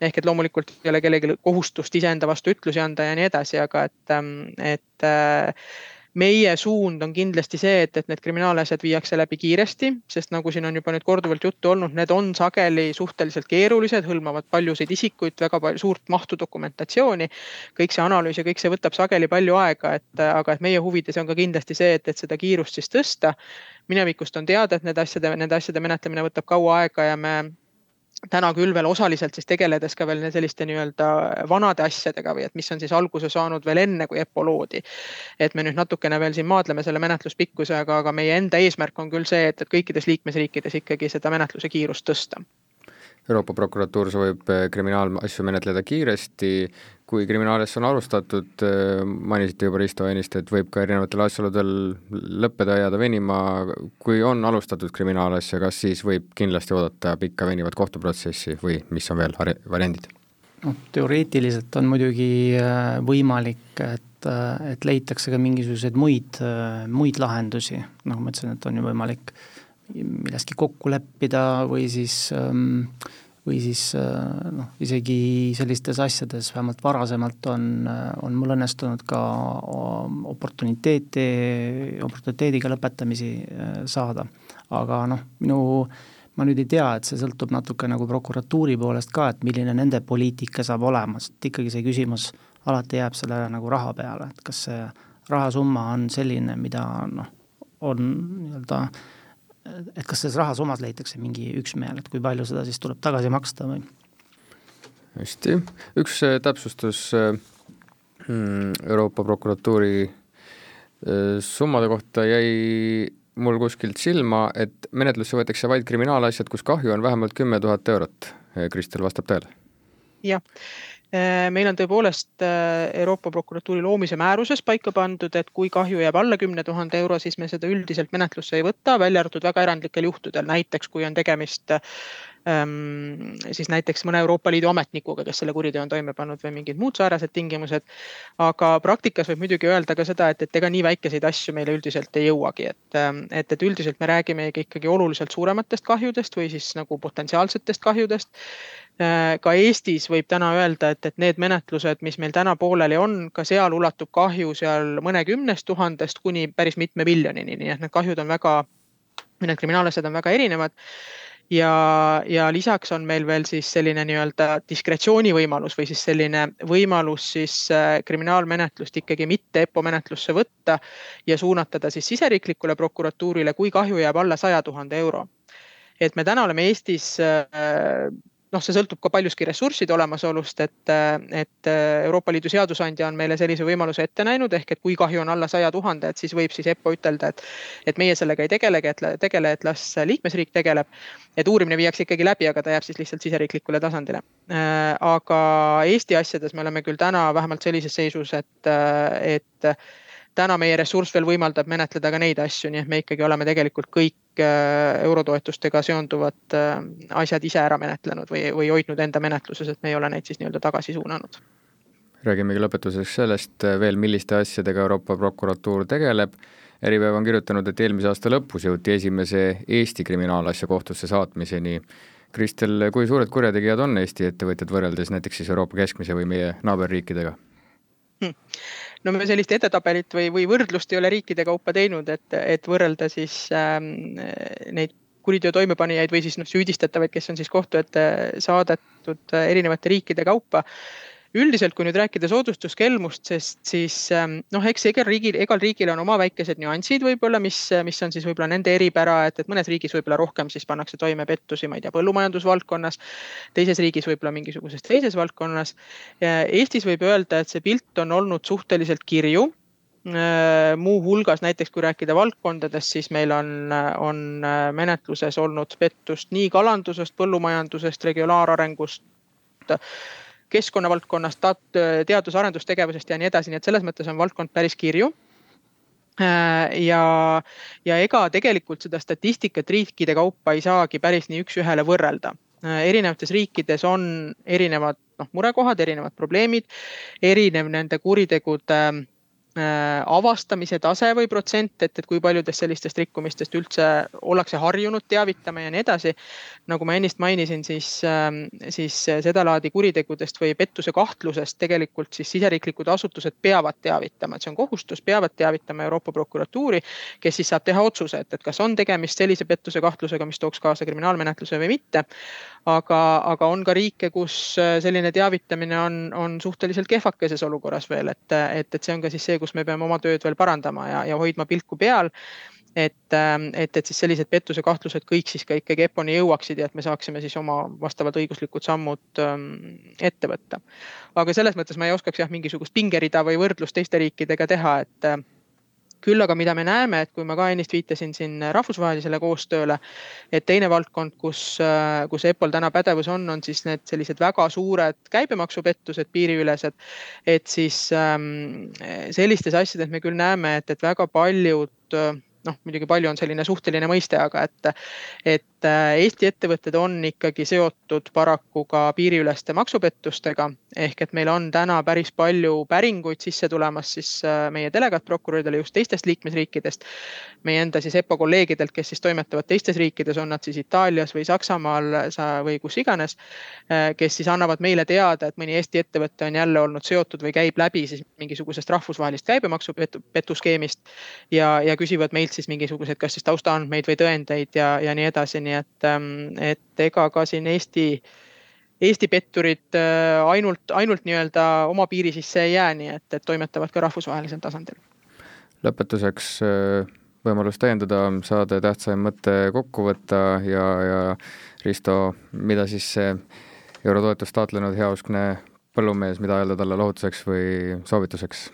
ehk et loomulikult ei ole kellelgi kohustust iseenda vastu ütlusi anda ja nii edasi, aga et, ähm, et äh, meie suund on kindlasti see, et, et need kriminaalasjad viiakse läbi kiiresti, sest nagu siin on juba nüüd korduvalt juttu olnud, need on sageli suhteliselt keerulised, hõlmavad paljusid isikuid, väga palju, suurt mahtu dokumentatsiooni. kõik see analüüs ja kõik see võtab sageli palju aega, et aga et meie huvides on ka kindlasti see, et, et seda kiirust siis tõsta. minevikust on teada, et need asjade, nende asjade menetlemine võtab kaua aega ja me täna küll veel osaliselt siis tegeledes ka veel selliste nii-öelda vanade asjadega või et mis on siis alguse saanud veel enne, kui EPPO loodi. et me nüüd natukene veel siin maadleme selle menetluspikkusega, aga meie enda eesmärk on küll see, et, et kõikides liikmesriikides ikkagi seda menetluse kiirust tõsta Euroopa prokuratuur soovib eh, kriminaalasju menetleda kiiresti, kui kriminaalasja on alustatud, eh, mainisite juba Risto ennist, et võib ka erinevatel asjaoludel lõppeda, jääda venima, kui on alustatud kriminaalasja, kas siis võib kindlasti oodata pikka venivat kohtuprotsessi või mis on veel variandid? noh, teoreetiliselt on muidugi eh, võimalik, et, et leitakse ka mingisuguseid muid, muid lahendusi, nagu ma ütlesin, et on ju võimalik milleski kokku leppida või siis ähm, või siis äh, noh, isegi sellistes asjades vähemalt varasemalt on, äh, on mul õnnestunud ka oportuniteeti, oportuniteediga lõpetamisi äh, saada. aga noh, minu, ma nüüd ei tea, et see sõltub natuke nagu prokuratuuri poolest ka, et milline nende poliitika saab olema, sest ikkagi see küsimus alati jääb sellele nagu raha peale, et kas see rahasumma on selline, mida noh, on nii-öelda äh, et kas selles rahasummas leitakse mingi üksmeel, et kui palju seda siis tuleb tagasi maksta või? hästi, üks äh, täpsustus äh, hmm, Euroopa prokuratuuri äh, summade kohta jäi mul kuskilt silma, et menetlusse võetakse vaid kriminaalasjad, kus kahju on vähemalt kümme tuhat eurot. Kristel, vastab tõele? jah, meil on tõepoolest äh, Euroopa prokuratuuri loomise määruses paika pandud, et kui kahju jääb alla kümne tuhande euro, siis me seda üldiselt menetlusse ei võta, välja arvatud väga erandlikel juhtudel, näiteks kui on tegemist siis näiteks mõne Euroopa Liidu ametnikuga, kes selle kuriteo on toime pannud või mingid muud säärased tingimused. aga praktikas võib muidugi öelda ka seda, et, et ega nii väikeseid asju meile üldiselt ei jõuagi, et, et, et üldiselt me räägime ikkagi oluliselt suurematest kahjudest või siis nagu potentsiaalsetest kahjudest ka Eestis võib täna öelda, et, et need menetlused, mis meil täna pooleli on, ka seal ulatub kahju seal mõnekümnest tuhandest kuni päris mitme miljonini, nii et need kahjud on väga, need kriminaalasjad on väga erinevad. Ja, ja lisaks on meil veel siis selline nii-öelda diskretsiooni võimalus või siis selline võimalus siis äh, kriminaalmenetlust ikkagi mitte EPPO menetlusse võtta ja suunata ta siis siseriiklikule prokuratuurile, kui kahju jääb alla saja tuhande euro. Et me täna oleme Eestis äh, noh, see sõltub ka paljuski ressursside olemasolust, et, et Euroopa Liidu seadusandja on meile sellise võimaluse ette näinud, ehk et kui kahju on alla saja tuhande, et siis võib siis EPPO ütelda, et, et meie sellega ei tegelegi, et tegele, et las liikmesriik tegeleb. et uurimine viiakse ikkagi läbi, aga ta jääb siis lihtsalt siseriiklikule tasandile. aga Eesti asjades me oleme küll täna vähemalt sellises seisus, et, et täna meie ressurss veel võimaldab menetleda ka neid asju, nii et me ikkagi oleme tegelikult kõik äh, eurotoetustega seonduvad äh, asjad ise ära menetlenud või, või hoidnud enda menetluses, et me ei ole neid siis nii-öelda tagasi suunanud. räägimegi lõpetuseks sellest äh, veel, milliste asjadega Euroopa prokuratuur tegeleb. Äripäev on kirjutanud, et eelmise aasta lõpus jõuti esimese Eesti kriminaalasja kohtusse saatmiseni. Kristel, kui suured kurjategijad on Eesti ettevõtjad võrreldes näiteks siis Euroopa keskmise või meie naaberriikidega hm.? No me sellist edetabelit või, või võrdlust ei ole riikide kaupa teinud, et, et võrrelda siis ähm, neid kuriteo toimepanijaid või siis noh, süüdistatavaid, kes on siis kohtu ette saadetud erinevate riikide kaupa üldiselt, kui nüüd rääkida soodustuskelmust, sest siis ähm, noh, eks igal riigil, igal riigil on oma väikesed nüansid võib-olla, mis, mis on siis võib-olla nende eripära, et, et mõnes riigis võib-olla rohkem siis pannakse toime pettusi, ma ei tea, põllumajandusvaldkonnas. teises riigis võib-olla mingisuguses teises valdkonnas. Eestis võib öelda, et see pilt on olnud suhteliselt kirju äh, muuhulgas näiteks kui rääkida valdkondadest, siis meil on, on menetluses olnud pettust nii kalandusest, põllumajandusest, regionaalarengust keskkonnavaldkonnast, teadus-arendustegevusest ja nii edasi, nii et selles mõttes on valdkond päris kirju äh, ja, ja ega tegelikult seda statistikat riikide kaupa ei saagi päris nii üks-ühele võrrelda. Äh, erinevates riikides on erinevad noh, murekohad, erinevad probleemid, erinev nende kuritegude avastamise tase või protsent, et, et kui paljudest sellistest rikkumistest üldse ollakse harjunud teavitama ja nii edasi. nagu ma ennist mainisin, siis, ähm, siis sedalaadi kuritegudest või pettuse kahtlusest tegelikult siis siseriiklikud asutused peavad teavitama, et see on kohustus, peavad teavitama Euroopa prokuratuuri, kes siis saab teha otsuse, et, et kas on tegemist sellise pettuse kahtlusega, mis tooks kaasa kriminaalmenetluse või mitte. aga, aga on ka riike, kus äh, selline teavitamine on, on suhteliselt kehvakeses olukorras veel, et, et, et see on ka siis see, kus kus me peame oma tööd veel parandama ja, ja hoidma pilku peal et, ähm, et, et siis sellised pettuse kahtlused kõik siis ka ikkagi EPPO-ni jõuaksid ja et me saaksime siis oma vastavad õiguslikud sammud ähm, ette võtta. aga selles mõttes ma ei oskaks jah, mingisugust pingerida või võrdlust teiste riikidega teha, et küll aga, mida me näeme, et kui ma ka ennist viitasin siin rahvusvahelisele koostööle, et teine valdkond, kus, kus EPPO-l täna pädevus on, on siis need sellised väga suured käibemaksupettused, piiriülesed. et siis ähm, sellistes asjades me küll näeme, et, et väga paljud noh, muidugi palju on selline suhteline mõiste, aga et, et äh, Eesti ettevõtted on ikkagi seotud paraku ka piiriüleste maksupettustega. ehk et meil on täna päris palju päringuid sisse tulemas siis äh, meie delegaatprokuröridele just teistest liikmesriikidest. meie enda siis EPPO kolleegidelt, kes siis toimetavad teistes riikides, on nad siis Itaalias või Saksamaal või kus iganes. Äh, kes siis annavad meile teada, et mõni Eesti ettevõte on jälle olnud seotud või käib läbi siis mingisugusest rahvusvahelist käibemaksupettuskeemist ja, ja küsivad meilt siis mingisuguseid, kas siis taustaandmeid või tõendeid ja, ja nii edasi, nii et, ähm, et ega ka siin Eesti, Eesti petturid äh, ainult, ainult nii-öelda oma piiri sisse ei jää, nii et, et toimetavad ka rahvusvahelisel tasandil. lõpetuseks äh, võimalus täiendada, saade tähtsaim mõte kokku võtta ja, ja Risto, mida siis see eurotoetust taotlenud heauskne põllumees, mida öelda talle lohutuseks või soovituseks?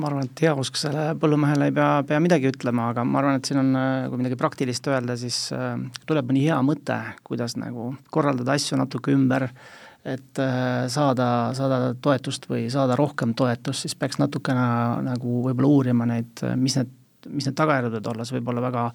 Ma arvan, et heausksele põllumehele ei pea, pea midagi ütlema, aga ma arvan, et siin on, äh, kui midagi praktilist öelda, siis äh, tuleb mõni hea mõte, kuidas nagu korraldada asju natuke ümber, et äh, saada, saada toetust või saada rohkem toetust, siis peaks natukene nagu võib-olla uurima neid, mis need, mis need tagajärjed võivad olla, see võib olla väga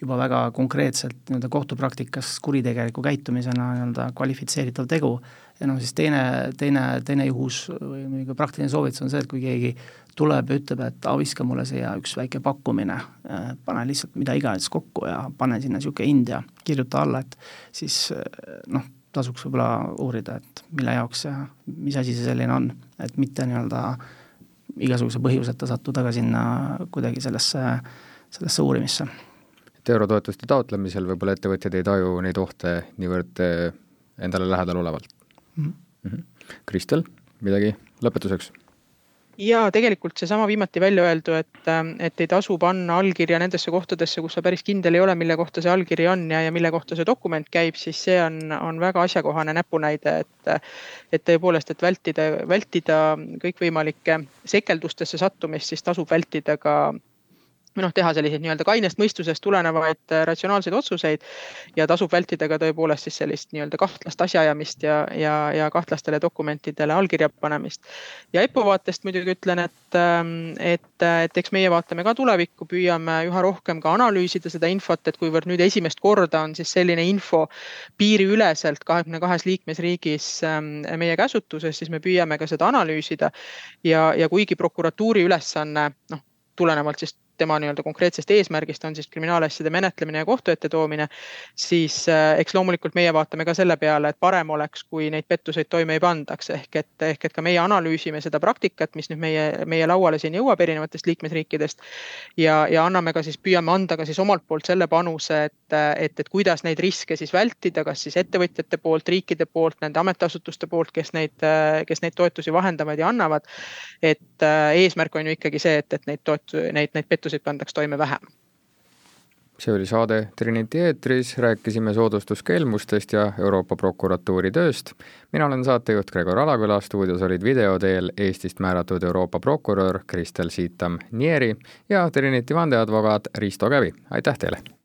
juba väga konkreetselt nii-öelda kohtupraktikas kuritegeliku käitumisena nii-öelda kvalifitseeritav tegu ja noh, siis teine, teine, teine juhus või praktiline soovitus on see, et kui keegi tuleb ja ütleb, et viska mulle siia üks väike pakkumine, äh, pane lihtsalt mida iganes kokku ja pane sinna niisugune hind ja kirjuta alla, et siis äh, noh, tasuks võib-olla uurida, et mille jaoks ja mis asi see selline on, et mitte nii-öelda igasuguse põhjuseta sattuda ka sinna kuidagi sellesse, sellesse uurimisse. et eurotoetuste taotlemisel võib-olla ettevõtjad ei taju neid ohte niivõrd äh, endale lähedal olevalt. Kristel, midagi lõpetuseks ja tegelikult seesama viimati välja öeldu, et, et ei tasu panna allkirja nendesse kohtadesse, kus sa päris kindel ei ole, mille kohta see allkiri on ja, ja mille kohta see dokument käib, siis see on, on väga asjakohane näpunäide, et. et tõepoolest, et vältida, vältida kõikvõimalike sekeldustesse sattumist, siis tasub vältida ka või noh, teha selliseid nii-öelda kainest mõistusest tulenevaid äh, ratsionaalseid otsuseid. ja tasub vältida ka tõepoolest siis sellist nii-öelda kahtlast asjaajamist ja, ja, ja kahtlastele dokumentidele allkirja panemist. ja EPPO vaatest muidugi ütlen, et, ähm, et, et eks meie vaatame ka tulevikku, püüame üha rohkem ka analüüsida seda infot, et kuivõrd nüüd esimest korda on siis selline info piiriüleselt kahekümne kahes liikmesriigis ähm, meie käsutuses, siis me püüame ka seda analüüsida. ja, ja kuigi prokuratuuri ülesanne noh tulenevalt siis tema nii-öelda konkreetsest eesmärgist on siis kriminaalasjade menetlemine ja kohtu ette toomine, siis äh, eks loomulikult meie vaatame ka selle peale, et parem oleks, kui neid pettuseid toime ei pandaks, ehk et, ehk et ka meie analüüsime seda praktikat, mis nüüd meie, meie lauale siin jõuab erinevatest liikmesriikidest. ja, ja anname ka siis, püüame anda ka siis omalt poolt selle panuse, et, et, et kuidas neid riske siis vältida, kas siis ettevõtjate poolt, riikide poolt, nende ametiasutuste poolt, kes neid, kes neid toetusi vahendavad ja annavad. et äh, eesmärk on ju ikkagi see, et, et neid toetusi, neid, neid pettusi pettuseid pandaks toime vähem. see oli saade Trinity eetris, rääkisime soodustuskelmustest ja Euroopa prokuratuuri tööst. mina olen saatejuht Gregor Alaküla, stuudios olid video teel Eestist määratud Euroopa prokurör Kristel Siitam-Nieri ja Trinity vandeadvokaat Risto Kävi, aitäh teile!